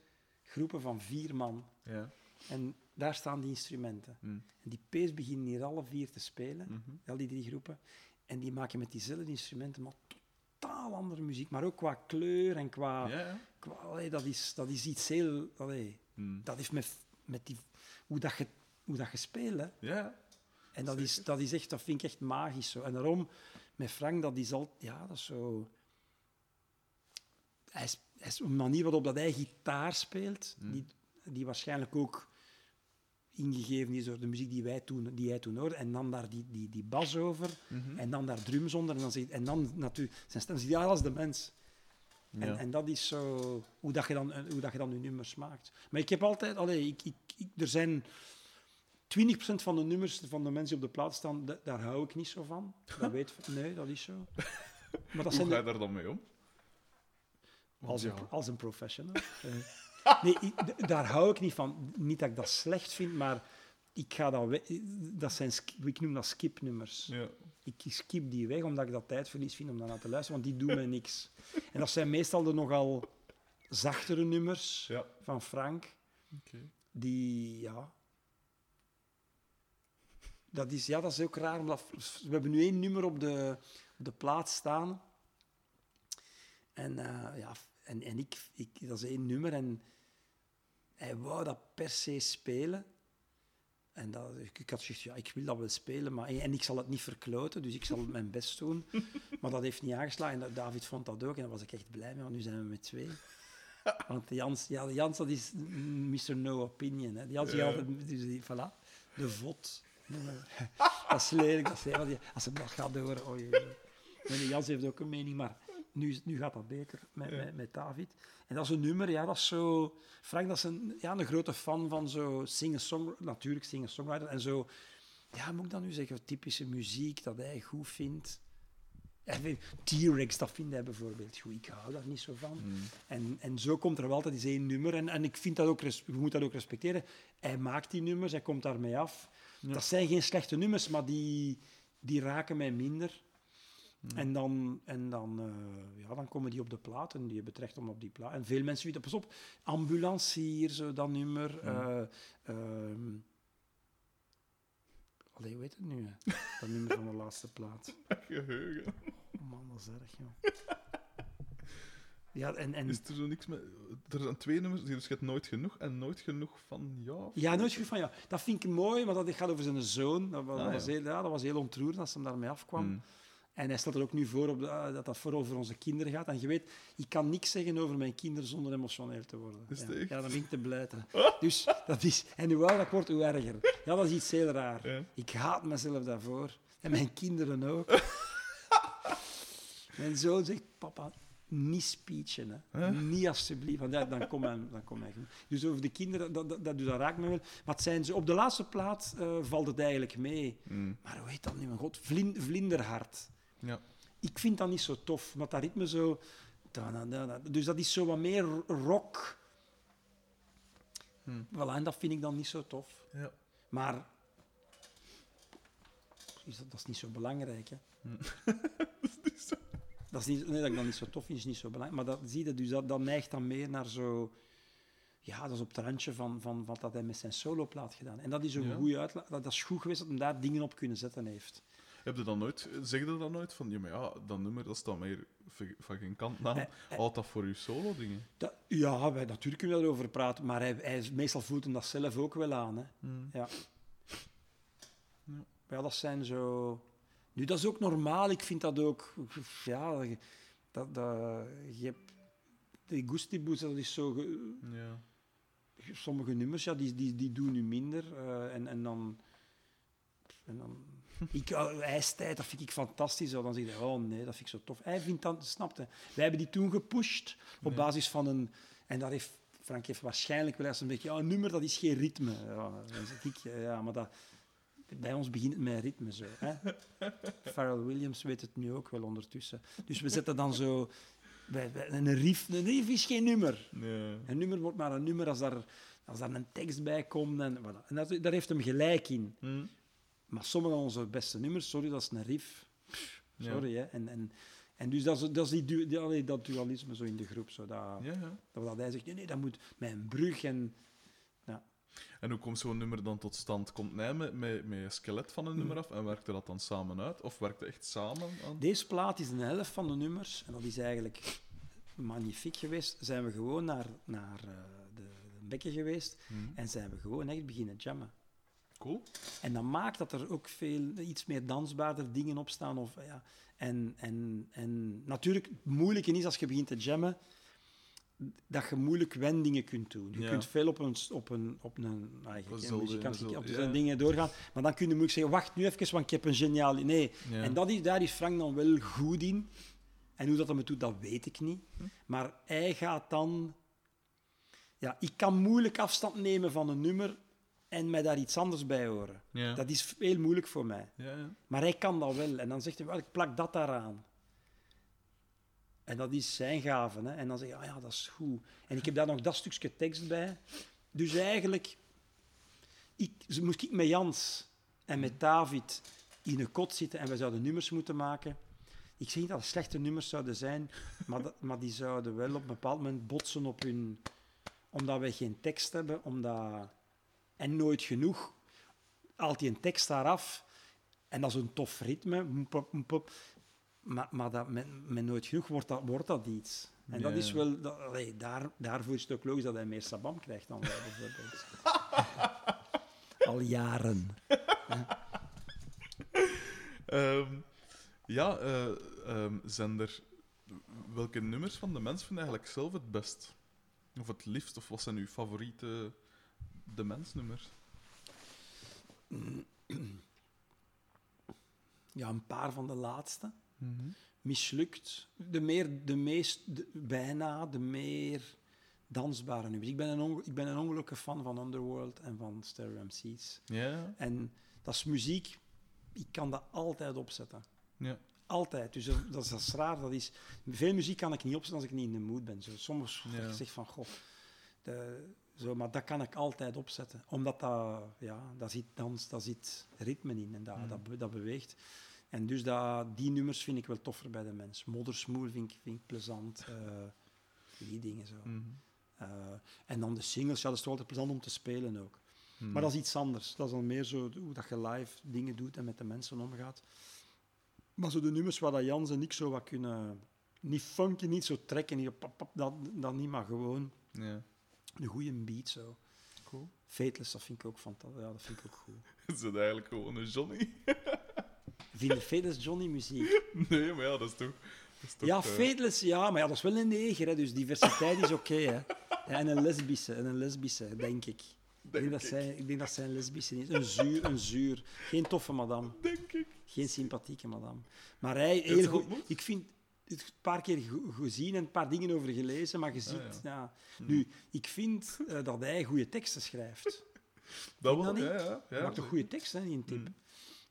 groepen van vier man. Ja. En daar staan die instrumenten. Hm. En die P's beginnen hier alle vier te spelen, Mhm. al die drie groepen. En die maken met diezelfde instrumenten maar totaal andere muziek. Maar ook qua kleur en qua... Qua- allee, dat, is, dat is iets heel... Allee, Hm. dat heeft met, met die, hoe, dat je, hoe dat je speelt. En dat is, dat is echt, dat vind ik echt magisch. Zo. En daarom, met Frank, dat is al... Ja, dat is zo... Hij is, hij is een manier waarop dat hij gitaar speelt, Mm. die, die waarschijnlijk ook ingegeven is door de muziek die, wij toen, die hij toen hoorde. En dan daar die, die, die bas over. Mhm. En dan daar drums onder. En dan, zegt, en dan natuurlijk zijn stem. Ja, is de mens. Ja. En, en dat is zo hoe, dat je dan, eh, hoe dat je dan je nummers maakt. Maar ik heb altijd, allee, ik, ik, ik- er zijn 20% van de nummers van de mensen die op de plaat staan, da- daar hou ik niet zo van. Dat weet, nee, dat is zo. Maar dat Hoe zijn ga je daar dan mee om? Als, een, als een professional. Nee, ik- daar hou ik niet van. Niet dat ik dat slecht vind, maar ik ga dat dat zijn, ik noem dat skipnummers. ja. Ik skip die weg omdat ik dat tijdverlies vind om daarna te luisteren, want die doen mij niks. En dat zijn meestal de nogal zachtere nummers Ja. van Frank, die, ja... Dat is, ja, dat is ook raar, omdat we hebben nu één nummer op de, op de plaat staan. En, eh, ja, en, en ik, ik, dat is één nummer en hij wou dat per se spelen. En dat, ik, ik had gezegd, ja, ik wil dat wel spelen, maar, en ik zal het niet verkloten, dus ik zal mijn best doen. Maar dat heeft niet aangeslagen. En David vond dat ook en daar was ik echt blij mee, want nu zijn we met twee. Want Jans, ja, Jans dat is Mr. No Opinion. Hè. Jans die altijd, dus die, voilà, de vod. Dat is lelijk, dat is lelijk. Als hem dat gaat horen. Nee, nee, Jans heeft ook een mening, maar nu, nu gaat dat beter met, Ja. met, met David. En dat is een nummer, ja, dat is zo... Frank, dat is een, ja, een grote fan van zo singer-songwriter, natuurlijk singer-songwriter, en zo... Ja, moet ik dan nu zeggen, typische muziek dat hij goed vindt. T-Rex, dat vindt hij bijvoorbeeld goed. Ik hou daar niet zo van. Mm. En, en zo komt er wel altijd eens één nummer. En, en ik vind dat ook, je moet dat ook respecteren. Hij maakt die nummers, hij komt daarmee af. Ja. Dat zijn geen slechte nummers, maar die, die raken mij minder. Hmm. En, dan, en dan, eh, ja, dan komen die op de plaat en die hebben het recht om op die plaat. En veel mensen weten, pas op, ambulancier, zo dat nummer. Eh, ehm, allee, hoe heet het nu? hè? Dat nummer van de laatste plaat. Geheugen. Oh man, dat is erg, joh. Ja, en, en, Is er zo niks met... Er zijn twee nummers, dus je hebt nooit genoeg en nooit genoeg van ja. Ja, nooit goed van ja. Dat vind ik mooi, maar dat gaat over zijn zoon. Dat was, Ah, was ja. heel, ja, dat was heel ontroerend als hij daarmee afkwam. Mm. En hij stelt er ook nu voor op de- ah, dat dat vooral over onze kinderen gaat. En je weet, ik kan niks zeggen over mijn kinderen zonder emotioneel te worden. Is het ja. ja, dan ben ik te blijten. Dus dat is... En hoe ouder ik word, hoe erger. Ja, dat is iets heel raar. Ja. Ik haat mezelf daarvoor. En mijn kinderen ook. mijn zoon zegt, papa, niet speechen. Hè. Huh? Niet alsjeblieft. Want ja, dan kom hij, dan kom hij. Dus over de kinderen, dat, dat, dat, dus dat raakt me wel. Maar het zijn ze, op de laatste plaat eh, valt het eigenlijk mee. Mm. Maar hoe heet dat nu? Mijn god, Vlin, Vlinderhart. Ja. Ik vind dat niet zo tof, omdat dat ritme zo... Dus dat is zo wat meer rock. Hmm. Voilà, en dat vind ik dan niet zo tof. Ja. Maar is dat, dat is niet zo belangrijk. Hè? Dat is niet, nee, dat ik dat niet zo tof vind, is niet zo belangrijk. Maar dat, zie je, dus dat, dat neigt dan meer naar zo... Ja, dat is op het randje van, van wat dat hij met zijn soloplaat gedaan. En dat is een Ja. goede uitlaat. Dat, dat is goed geweest dat hij daar dingen op kunnen zetten heeft. Heb je dan nooit, zeg je dan nooit van, ja, maar ja, dat nummer dat staat meer v- van geen kant na. Eh, eh. Houdt dat voor je solo-dingen? Dat, ja, wij, natuurlijk kunnen we daarover praten, maar hij, hij, is- meestal voelt hem dat zelf ook wel aan. Hè. Mm. Ja. Ja. Ja, dat zijn zo... Nu, dat is ook normaal. Ik vind dat ook... Ja, dat, dat, je hebt... Die Gustibus, dat is zo... ge- Ja. sommige nummers, ja, die, die, die doen nu minder. eh, en, en dan... En dan ik, uh, ijstijd, dat vind ik fantastisch. zo. Dan zeg je, oh nee, dat vind ik zo tof. Hij vindt dat, snapte. Wij hebben die toen gepusht op basis van een... En daar heeft Frank heeft waarschijnlijk wel eens een beetje... Ja, een nummer, dat is geen ritme. Ja, dan zeg ik, ja, maar dat... Bij ons begint het met ritme zo. Hè? Pharrell Williams weet het nu ook wel ondertussen. Dus we zetten dan zo... Een riff, een riff is geen nummer. Ja. Een nummer wordt maar een nummer als daar, als daar een tekst bij komt. En, voilà. en dat, daar heeft hem gelijk in. Mm. Maar sommige van onze beste nummers, sorry, dat is een riff. Sorry, hè. En, en, en dus dat is, dat, is die, du- die, allee, dat dualisme zo in de groep. Zo, dat, Ja, ja. dat, dat hij zegt, nee, nee, dat moet met een brug. En, En hoe komt zo'n nummer dan tot stand? Komt hij met, met, met een skelet van een nummer af en werkt er dat dan samen uit? Of werkt het echt samen aan? deze plaat is een helft van de nummers. En dat is eigenlijk magnifiek geweest. Zijn we gewoon naar, naar eh, de, de bekken geweest. Mm. En zijn we gewoon echt beginnen jammen. Cool. En dat maakt dat er ook veel iets meer dansbaarder dingen op staan. Of, ja. en, en, en natuurlijk, het moeilijke is als je begint te jammen, dat je moeilijk wendingen kunt doen. Je Ja. kunt veel op een, op een, op een eigenlijk, een muzikant, dezelfde- op zijn dingen doorgaan. Maar dan kun je moeilijk zeggen, wacht nu even, want ik heb een geniaal... Nee. Ja. En dat is, daar is Frank dan wel goed in. En hoe dat hem het doet, dat weet ik niet. Hm. Maar hij gaat dan... Ja, ik kan moeilijk afstand nemen van een nummer en mij daar iets anders bij horen. Ja. Dat is heel moeilijk voor mij. Ja, ja. Maar hij kan dat wel. En dan zegt hij, wel, ik plak dat daaraan. En dat is zijn gave. Hè? En dan zeg je, ah ja, dat is goed. En ik heb daar nog dat stukje tekst bij. Dus eigenlijk, ik, moest ik met Jans en met David in een kot zitten en we zouden nummers moeten maken. Ik zeg niet dat het slechte nummers zouden zijn, maar, dat, maar die zouden wel op een bepaald moment botsen op hun... Omdat wij geen tekst hebben, omdat... En nooit genoeg. Haalt hij een tekst daaraf en dat is een tof ritme. Maar, maar dat, met, met nooit genoeg wordt dat, wordt dat iets. En dat is wel... Dat, allee, daar, daarvoor is het ook logisch dat hij meer sabam krijgt dan wij bijvoorbeeld. Al jaren. Ehm, ja, zender. Welke nummers van de mens vind je eigenlijk zelf het best? Of het liefst? Of wat zijn uw favoriete de mensnummers? Ja, een paar van de laatste. Mislukt. De, meer, de meest, de- bijna de meer dansbare nummers. Ik ben een, onge- ik ben een ongelukkige fan van Underworld en van Stereo MC's. Ja, En dat is muziek, ik kan dat altijd opzetten. ja. Altijd. Dus dat, dat is raar. Dat is, veel muziek kan ik niet opzetten als ik niet in de mood ben. Zo, soms Ja. ja. ik zeg van, goh, de, zo, maar dat kan ik altijd opzetten. Omdat dat, ja, daar zit dans, daar zit ritme in en dat, Mm. dat, be- dat beweegt. En dus dat, die nummers vind ik wel toffer bij de mens. Moddersmoel vind ik, vind ik plezant. eh, die dingen zo. Mhm. Eh, en dan de singles, ja, dat is toch altijd plezant om te spelen ook. Mhm. Maar dat is iets anders. Dat is dan meer zo hoe dat je live dingen doet en met de mensen omgaat. Maar zo de nummers waar dat Jans en ik zo wat kunnen... Niet funky, niet zo trekken, niet pap, pap, dat, dat niet, maar gewoon Ja, een goede beat zo. cool. Fateless, dat vind ik ook fantastisch. Ja, dat vind ik ook goed. Is eigenlijk gewoon een Johnny? Vind je Fateless Johnny muziek? Nee, maar ja, dat is toch... Dat is toch Ja, Fateless, ja, maar ja, dat is wel een neger, hè, dus diversiteit is oké. hè. Ja, en een lesbische, en een lesbische, denk ik. Ik denk, dat zij, ik denk dat zij een lesbische is. Een zuur, een zuur. Geen toffe madame. Denk ik. Geen sympathieke madame. Maar hij, heel goed. Ik vind een paar keer gezien en een paar dingen over gelezen, maar je ziet, Ah, ja. ja. Nu, ik vind eh, dat hij goede teksten schrijft. Dat wel, ja, ja. Hij maakt een goede tekst, hè, in tip. Mm.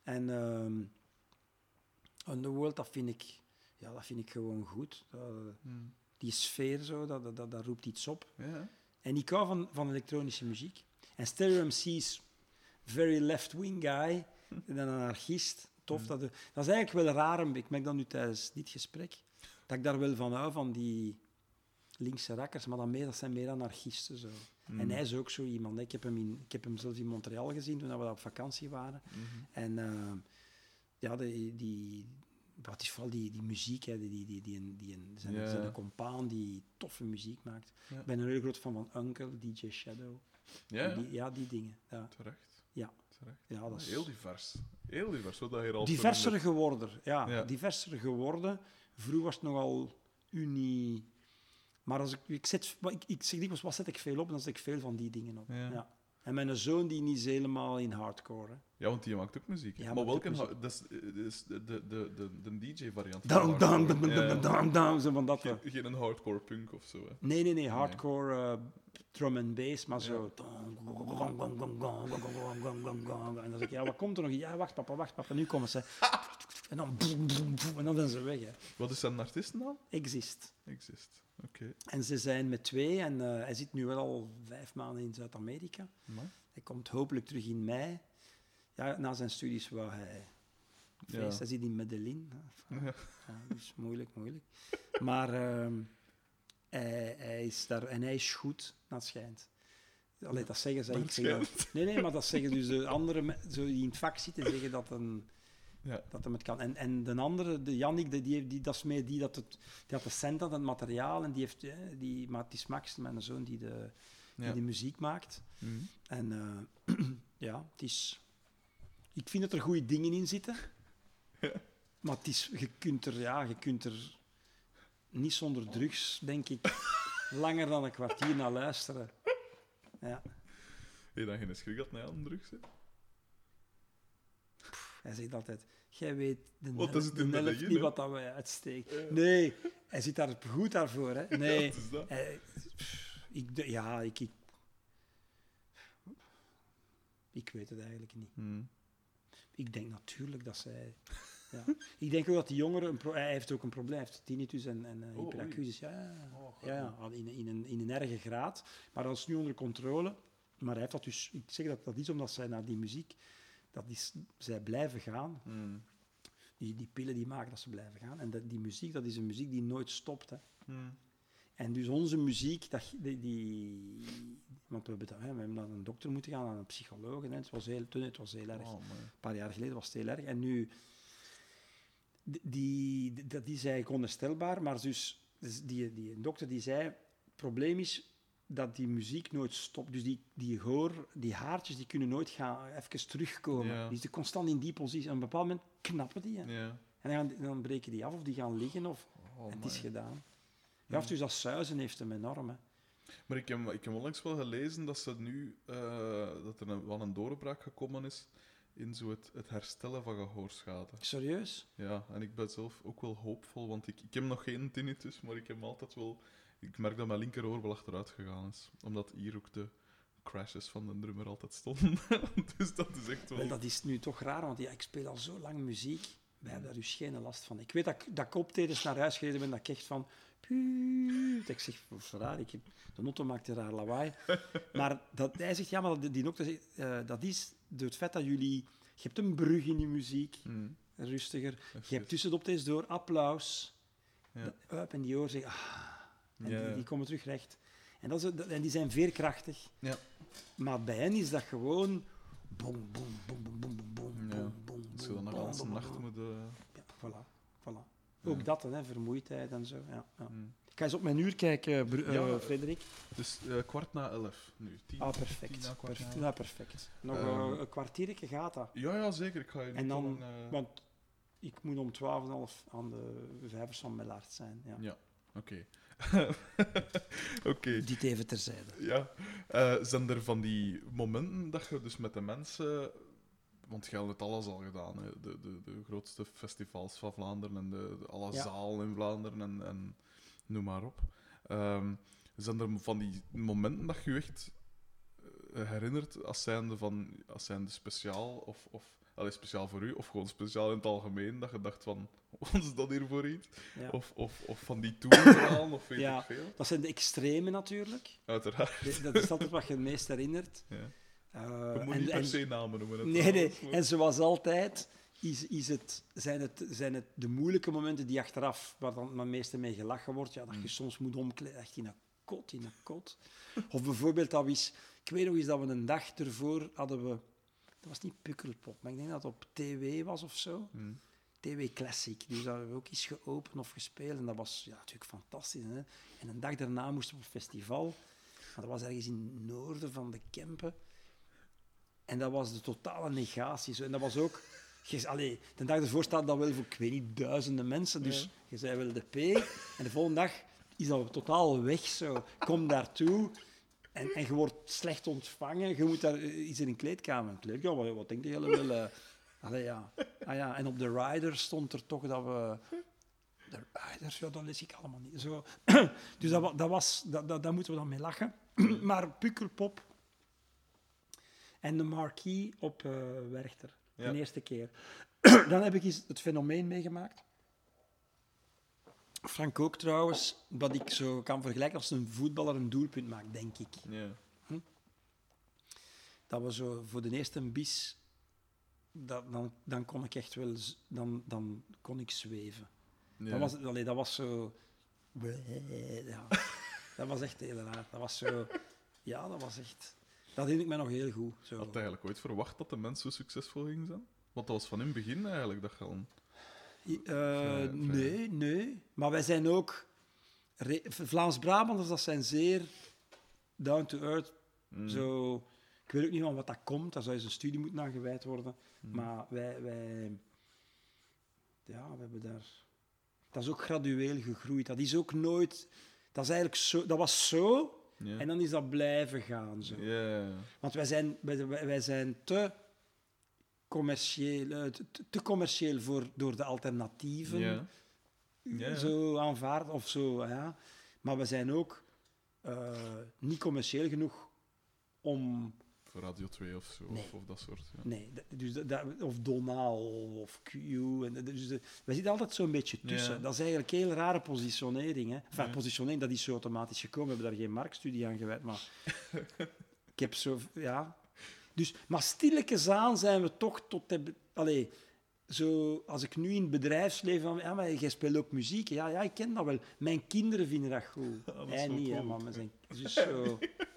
En ehm, Underworld, dat vind ik, ja, dat vind ik gewoon goed. Dat- Mm. die sfeer zo, dat, dat, dat, roept iets op. Ja. En ik hou van, van elektronische muziek. En Stereo MC is very left-wing guy, een anarchist. Tof. Dat, dat is eigenlijk wel raar, ik merk dat nu tijdens dit gesprek, dat ik daar wel van hou, van die linkse rakkers, maar dan meer, dat zijn meer anarchisten. Zo. Mm. En hij is ook zo iemand. hè. Ik heb, hem in, ik heb hem zelfs in Montreal gezien toen we daar op vakantie waren. Mhm. En eh, ja, die, die, wat is vooral die, die muziek, hè, die, die, die, die, die, zijn, Ja. zijn compaan die toffe muziek maakt. Ik ben een heel groot fan van Uncle, DJ Shadow. Die, ja, die dingen. Ja, terecht. Ja. Terecht. ja dat is Heel divers. Heel divers, wat dat hier al diverser geworden. Ja, Ja. diverser geworden. Vroeger was het nogal unie. Maar als ik, ik, zet, wat ik, ik zeg dikwijls, wat zet ik veel op? Dan zet ik veel van die dingen op. Ja. Ja. En mijn zoon die niet is helemaal in hardcore. Hè. Ja, want die maakt ook muziek. Ja, maar welke... Dat is, eh, is de, de, de, de, DJ-variant. Dan, dan, dan, dan, dan, dan, zo van dat. Geen, een hardcore punk of zo. Hè. Nee, nee, nee, hardcore eh, drum and bass, maar zo. En dan zeg ik, ja, wat komt er nog? Ja, wacht papa, wacht papa, nu komen ze. En dan, en dan zijn ze weg. Hè. Wat is zijn artiestennaam? Exist. Exist. Oké. En ze zijn met twee en eh, hij zit nu wel al vijf maanden in Zuid-Amerika. Hij komt hopelijk terug in mei. Ja, na zijn studies wou hij feest. Ja. Hij zit in Medellin. Ja. Ja, dus moeilijk, moeilijk. Maar ehm, hij, hij is daar en hij is goed, dat schijnt. Allee, dat zeggen ze. Dat Ik zeg dat, nee, nee, maar dat zeggen dus de andere me- zo die in het vak zitten, zeggen dat, een, Ja. dat hem het kan. En, en de andere, de Jannik, die, die, die, dat is meer die dat het, die had de cent had, het materiaal, en die heeft, die, maar het is Max, mijn zoon, die de, die Ja. de muziek maakt. Mhm. En eh, ja, het is... Ik vind dat er goede dingen in zitten. Ja. Maar het is, je, kunt er, ja, je kunt er niet zonder drugs, denk ik, langer dan een kwartier naar luisteren. Ja. Heb je dan geen schrik gehad naar aan drugs? Hè? Hij zegt altijd, jij weet de, helft begin, niet wat dat wij uitsteken. Ja. Nee, hij zit daar goed daarvoor. Hè. Nee, Wat is dat? hij- pff, ik, ja, ik, ik... Ik weet het eigenlijk niet. Hmm. Ik denk natuurlijk dat zij... Ja. Ik denk ook dat die jongeren... Hij heeft ook een probleem. Hij heeft tinnitus en, en eh, Oh, hyperacusis. Ja, ja, ja. Oh, Ja, ja, al in, in, een, in een erge graad. Maar dat is nu onder controle. Maar hij heeft dat dus... Ik zeg dat dat is omdat zij naar die muziek... Dat is, zij blijven gaan. Hmm. Die, die pillen die maken dat ze blijven gaan. En dat, die muziek, dat is een muziek die nooit stopt. Hè. Hmm. En dus onze muziek, dat, die, die, want we hebben, dat, hè, we hebben naar een dokter moeten gaan, naar een psycholoog. Hè. Het, was heel, toen, het was heel erg. Oh. Een paar jaar geleden was het heel erg. En nu, die, dat is eigenlijk onherstelbaar, maar dus, dus die, die dokter die zei, het probleem is dat die muziek nooit stopt. Dus die, die hoor, die haartjes, die kunnen nooit gaan, even terugkomen. Ja. Die zitten constant in die positie. En op een bepaald moment knappen die. Ja. En dan, breken die af of die gaan liggen of Oh, en het is gedaan. Ja, of dus dat zuizen heeft hem enorm. Hè. Maar ik heb, ik heb onlangs wel gelezen dat, ze nu, eh, dat er een, wel een doorbraak gekomen is in zo het, het herstellen van gehoorschade. Serieus? Ja, en ik ben zelf ook wel hoopvol, want ik, ik heb nog geen tinnitus, maar ik heb altijd wel... Ik merk dat mijn linkeroor wel achteruit gegaan is. Omdat hier ook de crashes van de drummer altijd stonden. dus dat is echt wel... Wel, dat is nu toch raar, want ja, ik speel al zo lang muziek. Wij hebben daar dus geen last van. Ik weet dat, ik- dat ik optredens naar huis gereden ben, dat ik echt van... Puut. Ik zeg, wat is raar, ik heb, de auto maakt een raar lawaai. Maar dat, hij zegt, ja, maar die, dokter zegt, eh, dat is door het feit dat jullie... Je hebt een brug in je muziek, Hmm, rustiger. Je hebt tussen de optredens door applaus. Ja. Up en die oor zeggen, ah, en Ja, die, die komen terug recht. En, dat is, en die zijn veerkrachtig. Ja. Maar bij hen is dat gewoon... Boom, boom, boom, boom, boom, boom, boom, Ja. boom, boom, zou dan nog nacht moeten... Ja, voilà, voilà. Ook dat, hè, vermoeidheid en zo. Ja, ja. hmm. Ga eens op mijn uur kijken, Bru- eh, Ja. Frederik. Dus eh, kwart na elf nu. Tien. Ah, tien perfect. na kwart na ja, perfect. Nog Ehm. eh, een kwartiertje gaat dat. Ja, ja, zeker. Ik ga je En dan- Want ik moet om 12.30 aan de vijvers van Melaert zijn. Ja. Ja, oké. Oké. Dit even terzijde. Ja. Zijn er van die momenten dat je dus met de mensen... Want je hebt het alles al gedaan, hè? De, de, de grootste festivals van Vlaanderen en de, de- alle Ja. zalen in Vlaanderen en, en noem maar op. Ehm, zijn er van die momenten dat je je echt eh, herinnert als zijnde, van, als zijnde speciaal of... of allee, speciaal voor u, of gewoon speciaal in het algemeen, dat je dacht van, wat is dat hier voor iets? Ja. Of, of, of van die toerverhalen, of weet Ja. ik veel. Dat zijn de extreme natuurlijk. Uiteraard. Dat is altijd wat je het meest herinnert. Ja. We moeten en- niet per se namen noemen. Nee, nee. En zoals altijd is, is het, zijn, het, zijn het de moeilijke momenten die achteraf, waar dan het meeste mee gelachen wordt, ja, dat je Mm. soms moet omkleden, echt in een kot, in een kot. Of bijvoorbeeld, dat we eens, ik weet nog eens dat we een dag ervoor hadden we, dat was niet Pukkelpop, maar ik denk dat het op TV was of zo. Hm. TV Classic. Dus hebben we ook eens geopend of gespeeld. En dat was ja, natuurlijk fantastisch. Hè? En een dag daarna moesten we op festival. Maar dat was ergens in het noorden van de Kempen. En dat was de totale negatie. Zo. En dat was ook... Je, allee, de dag ervoor staat dat wel voor, ik weet niet, duizenden mensen. Dus Ja. je zei wel de P. En de volgende dag is dat totaal weg. Zo. Kom daartoe. En, en je wordt slecht ontvangen. Je moet daar eh, iets in een kleedkamer. Een kleedkamer, wat, wat denk je wel? eh allee, ja. Ah, ja. En op de rider stond er toch dat we... De riders, ja, dat lees ik allemaal niet. Zo. dus dat, dat was, dat, dat, daar moeten we dan mee lachen. maar Pukkelpop en de Marquis op eh Werchter. Ja. De eerste keer. dan heb ik eens het fenomeen meegemaakt. Frank ook trouwens, wat ik zo kan vergelijken als een voetballer een doelpunt maakt, denk ik. Ja. Dat we zo voor de eerste bis, dat, dan, dan kon ik echt wel, dan, dan kon ik zweven. Ja. Dat, was, allee, dat was zo... Ja, dat was echt heel raar. Dat was zo... Ja, dat was echt... Dat herinner ik me nog heel goed. Zo. Had je eigenlijk ooit verwacht dat de mens zo succesvol ging zijn? Want dat was van in het begin eigenlijk dat je al... Eh, vrij. nee, nee. Maar wij zijn ook... Vlaams-Brabanders, dat zijn zeer down to earth. Mm. Zo, ik weet ook niet van wat dat komt. Daar zou eens een studie moeten aan gewijd worden. Mm. Maar wij, wij... Ja, we hebben daar... Dat is ook gradueel gegroeid. Dat is ook nooit... Dat, is eigenlijk zo, dat was zo, En dan is dat blijven gaan. Zo. Want wij zijn, wij, wij zijn te commercieel, eh, te, te commercieel voor, door de alternatieven zo aanvaard of zo. Ja. Maar we zijn ook eh, niet commercieel genoeg om. Voor Radio 2 of zo, Nee. of, of dat soort. Ja. Nee, dus dat, of Donaal of Q. En, dat- dus we zitten altijd zo'n beetje tussen. Ja. Dat is eigenlijk een heel rare positionering. Hè. Enfin, Ja. positionering, dat is zo automatisch gekomen. We hebben daar geen marktstudie aan gewijd. Maar ik heb zo. Ja. Dus, maar stilletjes aan zijn we toch tot. De, allee, zo, als ik nu in het bedrijfsleven... Van, ja, maar jij speelt ook muziek. Ja, ja, ik ken dat wel. Mijn kinderen vinden dat goed. dat is Hij niet, hè, maar met zijn... Dus zo...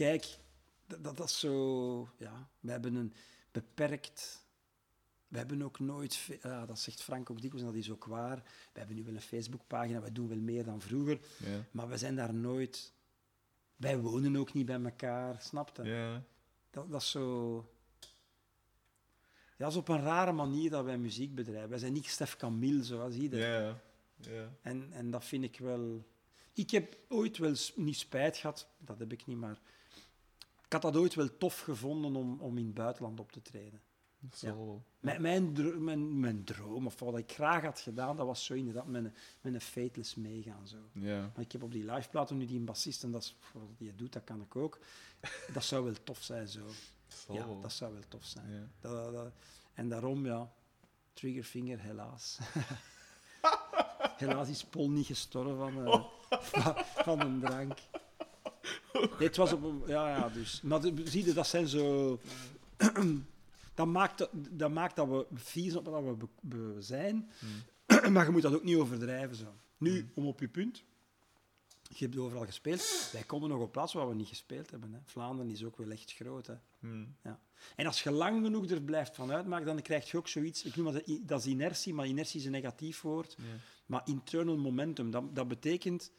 Kijk, dat, dat, is zo... Ja, we hebben een beperkt... We hebben ook nooit... Ja, dat zegt Frank ook dikwijls, en dat is ook waar. We hebben nu wel een Facebookpagina, we doen wel meer dan vroeger. Ja. Maar we zijn daar nooit... Wij wonen ook niet bij elkaar, snap je? Ja. Dat, dat is zo... Ja, dat is op een rare manier dat wij muziek bedrijven. Wij zijn niet Stef Camille, zoals iedereen. Ja. Ja. En, en dat vind ik wel... Ik heb ooit wel niet spijt gehad, dat heb ik niet, maar... Ik had dat ooit wel tof gevonden om, om in het buitenland op te treden. Wel. Mijn, mijn, dro- mijn, mijn droom, of wat ik graag had gedaan, dat was zo inderdaad met een, met een Fateless meegaan. Zo. Ja. Maar ik heb op die liveplaten nu die een bassist, en dat is, wat die doet, dat kan ik ook. Dat zou wel tof zijn, zo. Zal Ja, dat zou wel tof zijn. Ja. Dat, dat- dat- en daarom, ja, Triggerfinger, helaas. helaas is Paul niet gestorven van, van, van een drank. Nee, het was op een... Ja, ja, dus... Maar de- zie je, dat zijn zo... dat, maakt, dat- maakt dat we vies op wat we be- be- zijn, Hmm. maar je moet dat ook niet overdrijven. Zo. Nu, om op je punt... Je hebt overal gespeeld. Wij komen nog op plaatsen waar we niet gespeeld hebben. Hè. Vlaanderen is ook wel echt groot. Hè. Hmm. En als je lang genoeg er blijft van uitmaken, dan krijg je ook zoiets. Ik noem dat, dat is inertie, maar inertie is een negatief woord. Ja. Maar internal momentum, dat, dat betekent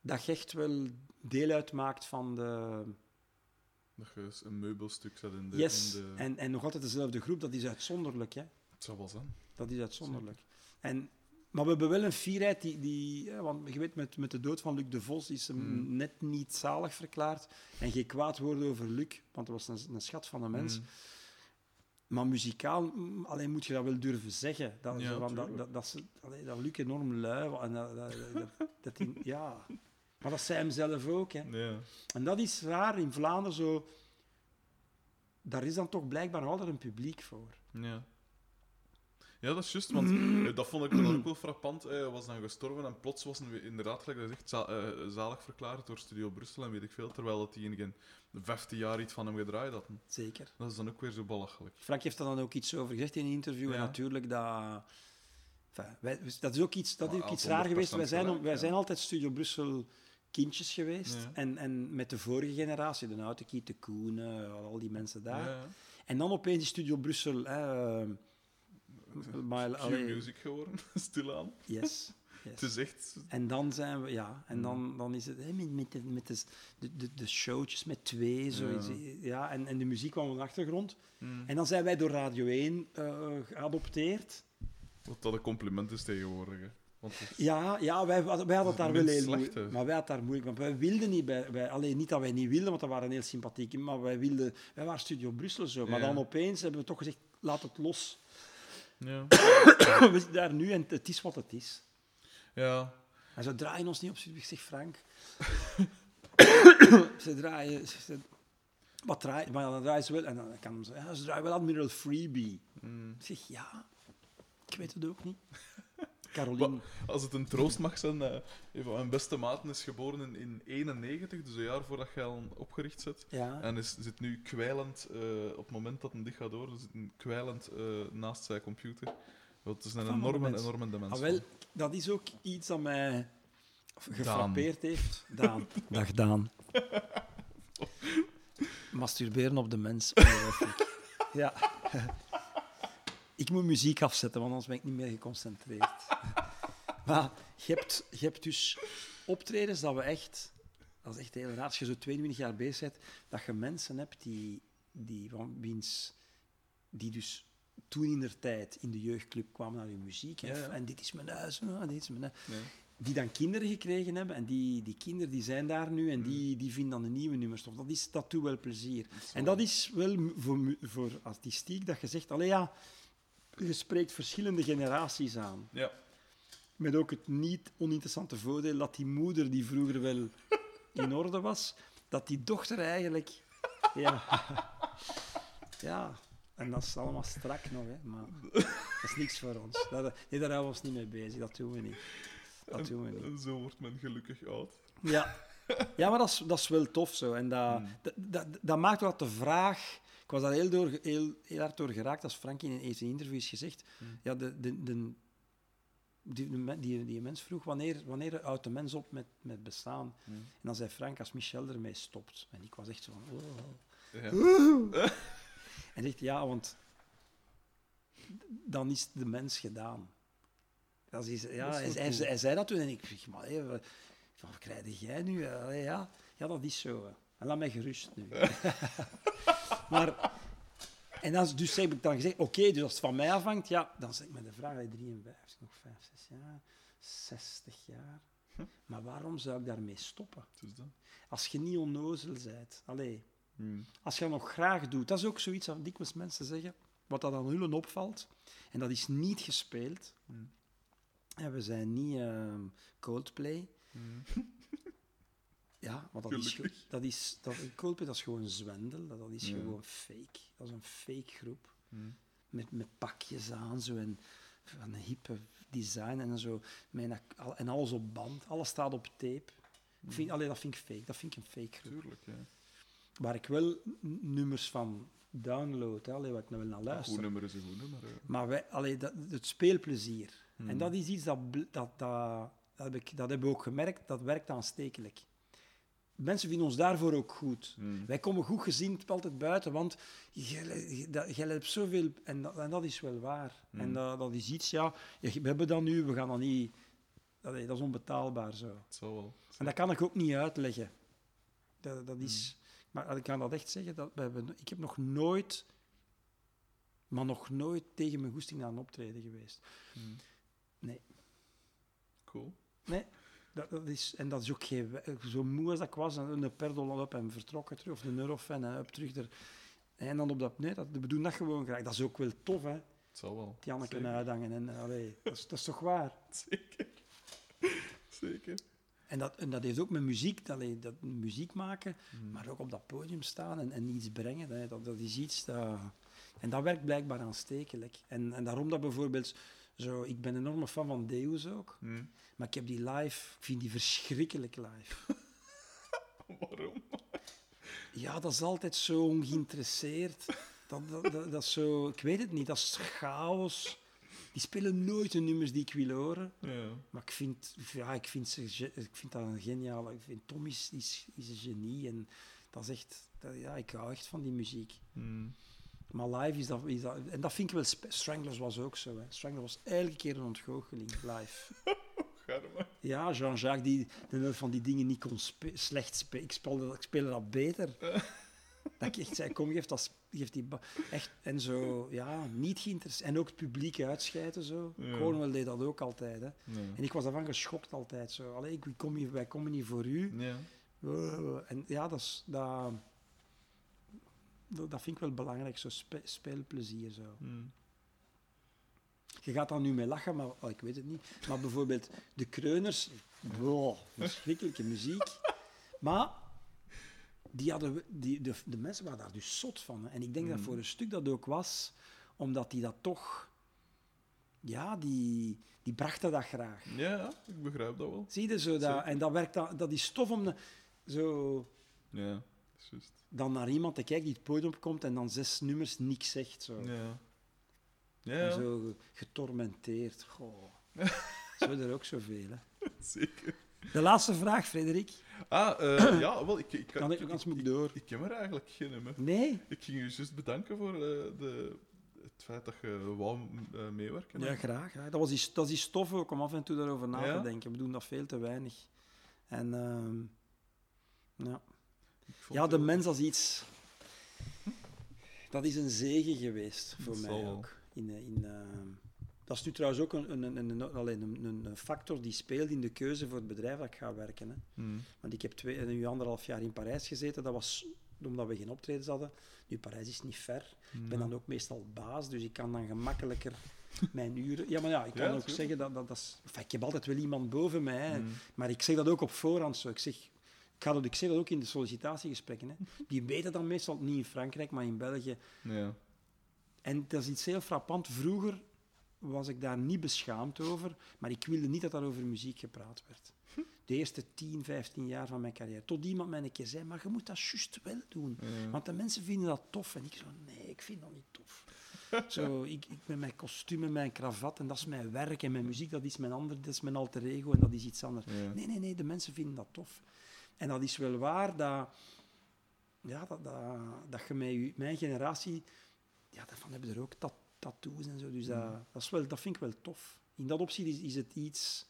dat je echt wel deel uitmaakt van de. Dat je eens een meubelstuk zet in de... Yes, In de... en, en nog altijd dezelfde groep, dat is uitzonderlijk. Hè? Het zou wel zijn. Dat is uitzonderlijk. En, maar we hebben wel een fierheid die. die want je weet, met, met de dood van Luc de Vos is hem Mm. net niet zalig verklaard. En geen kwaad woorden over Luc, want dat was een, een schat van een mens. Hmm. Maar muzikaal mm, alleen moet je dat wel durven zeggen. Dat, Ja, dat, dat, dat, Luc enorm lui was. En dat, dat, dat, dat die- ja. Maar dat zei hem zelf ook. Hè. Ja. En dat is raar in Vlaanderen zo. Daar is dan toch blijkbaar altijd een publiek voor. Ja. Ja, dat is juist, want eh, dat vond ik dan ook wel frappant. Hij was dan gestorven en plots was hij inderdaad, gelijk dat za- eh, zalig verklaard door Studio Brussel en weet ik veel, terwijl het die geen 15 jaar iets van hem gedraaid had. Zeker. Dat is dan ook weer zo belachelijk. Frank heeft er dan ook iets over gezegd in een interview. En natuurlijk, dat, enfin, wij, dat is ook iets, dat is ook iets raar geweest. 100% Wij zijn, wij zijn altijd Studio Brussel kindjes geweest. Ja. En, en met de vorige generatie, de Nautekiet, de Koenen, al die mensen daar. Ja, En dan opeens Studio Brussel... Q allee, Music geworden, stilaan. yes, Het yes. is echt... En dan zijn we... Ja, en dan, dan is het met, met, de, met de, de, de, showtjes met twee, zoiets. Ja. Ja. en, en de muziek kwam op de achtergrond. Hmm. En dan zijn wij door Radio 1 eh, geadopteerd. Wat dat een compliment is tegenwoordig. Hè. Want het is- Ja, ja wij, hadden- wij hadden het daar wel heel moeilijk. hè. Maar wij hadden daar moeilijk. Want wij wilden niet bij, wij, alleen niet dat wij niet wilden, want dat waren heel sympathiek. Maar wij wilden, wij waren Studio Brussel zo. Maar Ja. dan opeens hebben we toch gezegd, laat het los. Ja. we zitten daar nu en het is wat het is. ja. En ze draaien ons niet op studio. Ik zeg, Frank. ze draaien... Ze, ze- wat draaien? Maar dan draaien ze wel. En dan kan zeggen, ja, ze draaien wel Admiral Freebie. Hmm. Ik zeg, ja. Ik weet het ook niet. Caroline. Als het een troost mag zijn, eh, een van mijn beste maten is geboren in, in 91, dus een jaar voordat jij al opgericht zit. Ja. En is, zit nu kwijlend, eh, op het moment dat hij dit gaat door, zit hij kwijlend eh, naast zijn computer. Want het is een Van enorme, enorme demens. Ah, wel, dat is ook iets dat mij gefrappeerd heeft. Daan. Dag Daan. Masturberen op de mens. ja. Ik moet muziek afzetten, want anders ben ik niet meer geconcentreerd. maar je hebt, je hebt dus optredens dat we echt... Dat is echt heel raar. Als je zo 22 jaar bezig bent, dat je mensen hebt die, die van wiens... Die dus toen in der tijd in de jeugdclub kwamen naar je muziek. hè. Ja, ja. En dit is mijn huis, ah, dit is mijn huis. Nee. die dan kinderen gekregen hebben. En die, die kinderen die zijn daar nu en die, die vinden dan een nieuwe nummerstof. Dat, is, dat doet wel plezier. En dat is wel voor, voor artistiek dat je zegt, allee ja, je spreekt verschillende generaties aan. Ja. Met ook het niet oninteressante voordeel dat die moeder, die vroeger wel in orde was, dat die dochter eigenlijk... Ja, ja en dat is allemaal strak nog, hè. Maar dat is niks voor ons. Dat, nee, daar houden we ons niet mee bezig. Dat doen we niet. Dat doen we niet. En zo wordt men gelukkig oud. Ja, ja maar dat is, dat is wel tof zo. En dat, Hmm. dat, dat, dat maakt wat de vraag. Ik was daar heel, door, heel, heel hard door geraakt als Frank in een zijn interview is gezegd. Hmm. Ja, de, de, de, die, die, die mens vroeg wanneer, wanneer houdt de mens op met, met bestaan. Hmm. En dan zei Frank als Michel ermee stopt. En ik was echt zo van. Oh. Ja. En zegt ja, want dan is de mens gedaan. Dat is, ja, Dat is hij, wel hij, zei dat toen en ik zeg, maar hé, wat, wat krijg jij nu? Allee, ja. ja, dat is zo. En laat mij gerust nu. maar, en dan, dus heb ik dan gezegd, oké, dus als het van mij afhangt, ja, dan zeg ik me de vraag, hey, 53, nog 5, 6 jaar, 60 jaar. Maar waarom zou ik daarmee stoppen? Als je niet onnozel bent. Allee, Hmm. als je dat nog graag doet, dat is ook zoiets wat dikwijls mensen zeggen, wat dat aan hullen opvalt, en dat is niet gespeeld. Hmm. En we zijn niet ehm, Coldplay. Hmm. Ja, want dat is, Gelukkig. dat is dat, Coldplay dat is gewoon zwendel, dat, dat is gewoon fake. Dat is een fake groep, Hmm. met, met pakjes aan, zo, en van een hippe design en zo, een- en alles op band, alles staat op tape. Ik vind, allee, dat vind ik fake, dat vind ik een fake groep. Tuurlijk, ja. Waar ik wel nummers van download, hè, allee, waar ik nou wel naar Een luister. goed nummer is een goed nummer. hè. Maar wij, allee, dat, het speelplezier. En dat is iets dat, dat, dat, dat, heb ik, dat hebben we ook gemerkt, dat werkt aanstekelijk. Mensen vinden ons daarvoor ook goed. Hmm. Wij komen goed gezien altijd buiten, want jij hebt zoveel... En dat, en dat is wel waar. Hmm. En dat, dat is iets, ja, we hebben dat nu, we gaan dat niet... Dat is onbetaalbaar zo. Zal wel. En dat kan ik ook niet uitleggen. Dat, dat is... Hmm. Maar ik kan dat echt zeggen, dat we hebben, ik heb nog nooit... Maar nog nooit tegen mijn goesting een optreden geweest. Hmm. Nee. Cool. Nee, dat, dat is, en dat is ook geen... Zo moe als dat ik was, en een perdel op en vertrokken terug, of een eurofan en up terug er. En dan op dat... Nee, dat, we doen dat gewoon graag. Dat is ook wel tof, hè. Het zal wel. Die Anneke Zeker. uithangen. En, allee, dat, is, dat is toch waar? Zeker. Zeker. En dat, en dat heeft ook met muziek, allee, dat muziek maken, Hmm. maar ook op dat podium staan en, en iets brengen. Hè, dat, dat is iets dat... En dat werkt blijkbaar aanstekelijk. En, en daarom dat bijvoorbeeld... Zo, ik ben een enorme fan van Deus ook, Hmm. maar ik heb die live... Ik vind die verschrikkelijk live. Waarom? Ja, dat is altijd zo ongeïnteresseerd. Dat, dat, dat, dat is zo... Ik weet het niet, dat is chaos. Die spelen nooit de nummers die ik wil horen. Ja. Maar ik vind, ja, ik vind, ze, ik vind dat een geniaal. Ik vind Tom is, is, is een genie. En dat is echt... Dat, ja, ik hou echt van die muziek. Hmm. Maar live is dat... Is dat en dat vind ik wel... Stranglers was ook zo. Hè. Stranglers was elke keer een ontgoocheling, live. Ja, Jean-Jacques, die die van die dingen niet kon spe- slecht spelen. Ik speelde, dat- ik speelde dat beter. dat ik echt zei, kom, geef, dat, geef die... Echt, en zo, ja, niet geïnteresseerd. En ook het publiek uitscheiden, zo. Ja. Cornwell deed dat ook altijd, hè. Ja. En ik was daarvan geschokt altijd, zo. Allee, ik kom hier, wij komen hier voor u. Ja. En ja, dat, is, dat, dat, dat vind ik wel belangrijk, zo spe- speelplezier, zo. Hmm. Je gaat daar nu mee lachen, maar oh, ik weet het niet. Maar bijvoorbeeld de Kreuners, wow, verschrikkelijke muziek. Maar die hadden, die, de, de mensen waren daar dus zot van. hè. En ik denk dat Mhm. voor een stuk dat ook was, omdat die dat toch... Ja, die, die brachten dat graag. Ja, ik begrijp dat wel. Zie je zo? Dat, Zeker. en dat, werkt, dan- dat is tof om de- zo, Ja, juist. dan naar iemand te kijken die het podium opkomt en dan zes nummers niks zegt. Zo. Ja. Ja, zo ge- getormenteerd. Goh. Zo er ook zoveel. Hè. zeker. De laatste vraag, Frederik. Ah, eh, ja, wel, ik, ik, Kan ik, anders moet ik door. ik ken er eigenlijk geen nummer. Nee? Ik ging je juist bedanken voor eh, de, het feit dat je wou eh, meewerken. Ja, graag. hè. Dat, was die, dat is die stof ook om af en toe daarover na Ja? te denken. We doen dat veel te weinig. En ehm, ja. Ja, de mens als iets... Dat is een zegen geweest voor Dat mij ook. In, eh, in, ehm, Dat is nu trouwens ook een, een, een, een, factor die speelt in de keuze voor het bedrijf dat ik ga werken. Hè. Mm. Want ik heb twee, nu anderhalf jaar in Parijs gezeten. Dat was omdat we geen optredens hadden. Nu, Parijs is niet ver. Ik ben dan ook meestal baas, dus ik kan dan gemakkelijker mijn uren... Ja, maar ja, ik Ja, kan ook zeggen dat... dat, dat is, enfin, ik heb altijd wel iemand boven mij, hè. Mm. maar ik zeg dat ook op voorhand zo. Ik, zeg, ga dat, ik zeg dat ook in de sollicitatiegesprekken. Hè. Die weten dat meestal niet in Frankrijk, maar in België. Ja. En dat is iets heel frappant. Vroeger was ik daar niet beschaamd over, maar ik wilde niet dat er over muziek gepraat werd. De eerste 10, 15 jaar van mijn carrière. Tot iemand mij een keer zei, maar je moet dat juist wel doen. Ja. Want de mensen vinden dat tof. En ik zo, nee, ik vind dat niet tof. Zo, ik, ik met mijn kostuum en mijn kravat, en dat is mijn werk. En mijn muziek, dat is mijn ander, dat is mijn alter ego, en dat is iets anders. Ja. Nee, nee, nee, de mensen vinden dat tof. En dat is wel waar dat, ja, dat, dat, dat je met je, mijn generatie, ja, daarvan hebben er ook tat, tattoos en zo. Dus dat, dat, is wel, dat vind ik wel tof. In dat opzicht is, is het iets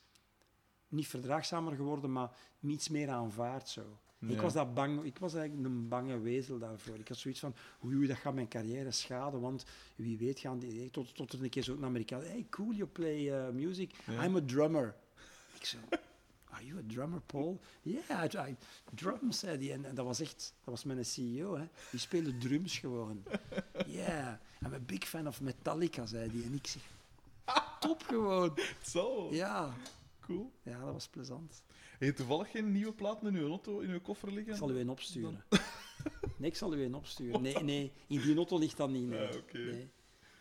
niet verdraagzamer geworden, maar iets meer aanvaard zo. Ik, was dat bang, ik was eigenlijk een bange wezel daarvoor. Ik had zoiets van, oei, dat gaat mijn carrière schaden, want wie weet gaan die... Tot, tot er een keer zo'n Amerikaan, hey, cool, you play uh, music. Ja. I'm a drummer. Ik zo, are you a drummer, Paul? Yeah, I, I drums, zei hij. En, en dat was echt, dat was mijn CEO, hè. Die speelde drums gewoon. Yeah, I'm a big fan of Metallica, zei hij. En ik zeg, top gewoon. Zo, Ja, cool. ja, dat was plezant. Je toevallig geen nieuwe platen in uw auto, in uw koffer liggen? Ik zal u een opsturen. Nee, ik zal u een opsturen. Nee, nee, in die auto ligt dat niet. Nee. Ja, oké. nee.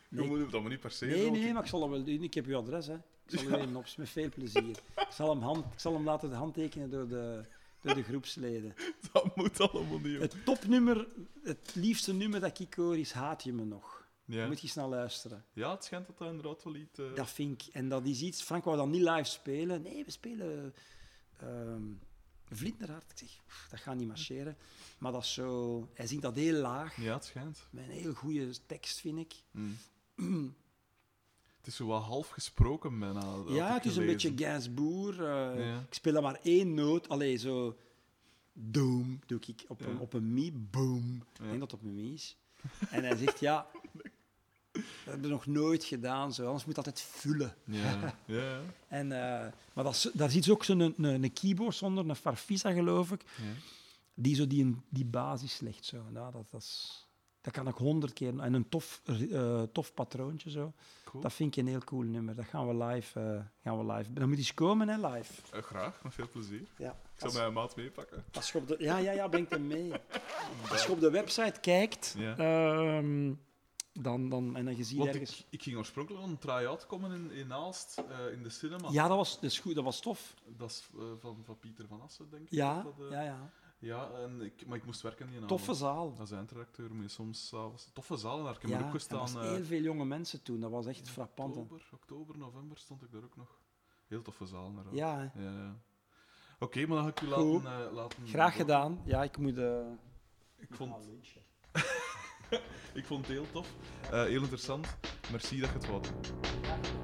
Je Nee. moet dat maar niet per se Nee, zo, nee, maar ik zal dat wel doen. Ik heb uw adres, hè. Ik zal u een met veel plezier. Ik zal hem, hand, ik zal hem laten handtekenen door de, door de groepsleden. Dat moet allemaal niet. joh. Het topnummer, het liefste nummer dat ik hoor, is Haat je me nog. Ja. Moet je snel luisteren. ja, het schijnt dat dat inderdaad wel iets... eh, Dat vind ik. En dat is iets... Frank wou dan niet live spelen. Nee, we spelen Vlinderhart. Ik zeg, "Pff, dat gaat niet marcheren. Maar dat is zo... Hij zingt dat heel laag. Ja, het schijnt. Met een heel goede tekst, vind ik. Mm. Het is zo wat half gesproken bijna. Ja, het is een beetje Gainsbourg. eh, Ja. Ik speel dan maar één noot. Allee, zo... Doom, doe ik op, een, op een mi. Boom. Ik denk dat het op een mi is. En hij zegt, ja... Dat hebben we nog nooit gedaan, zo. anders moet het altijd vullen. Ja, ja. En, eh, maar dat, is- daar zit ook zo'n een, een, keyboard zonder, een Farfisa geloof ik, ja. die zo die, die basis legt. Zo. Ja, dat, dat, is, dat kan ik honderd keer. En een tof, eh, tof patroontje zo. Cool. Dat vind ik een heel cool nummer. Dat gaan we live. eh, gaan we live. Dan moet je eens komen, hè, live. Eh, graag, met veel plezier. Ja. Ik zal mijn maat meepakken. als je op de, ja, ja, ja, breng hem mee. Als je op de website kijkt, Ja. ehm, dan, dan, en dan je ziet ergens... ik, ik ging oorspronkelijk een try-out komen in, in Aalst, in de cinema. Ja, dat was, dat is goed, dat was tof. Dat is van, van Pieter van Assen, denk ik. Ja, dat, ja, ja. Ja en ik, maar ik moest werken in een Toffe zaal. Als eindredacteur moet je soms s'avonds... Toffe zaal, daar heb ik Ja, ook er gestaan. was eh, heel veel jonge mensen toen. Dat was echt frappant. oktober, oktober, november stond ik daar ook nog. Heel toffe zaal, inderdaad. Ja. Ja, ja. Oké, maar dan ga ik u laten, eh, laten... Graag gedaan. Ja, ik moet... eh, Ik vond, ik vond het heel tof. Heel interessant. Merci dat je het wou doen.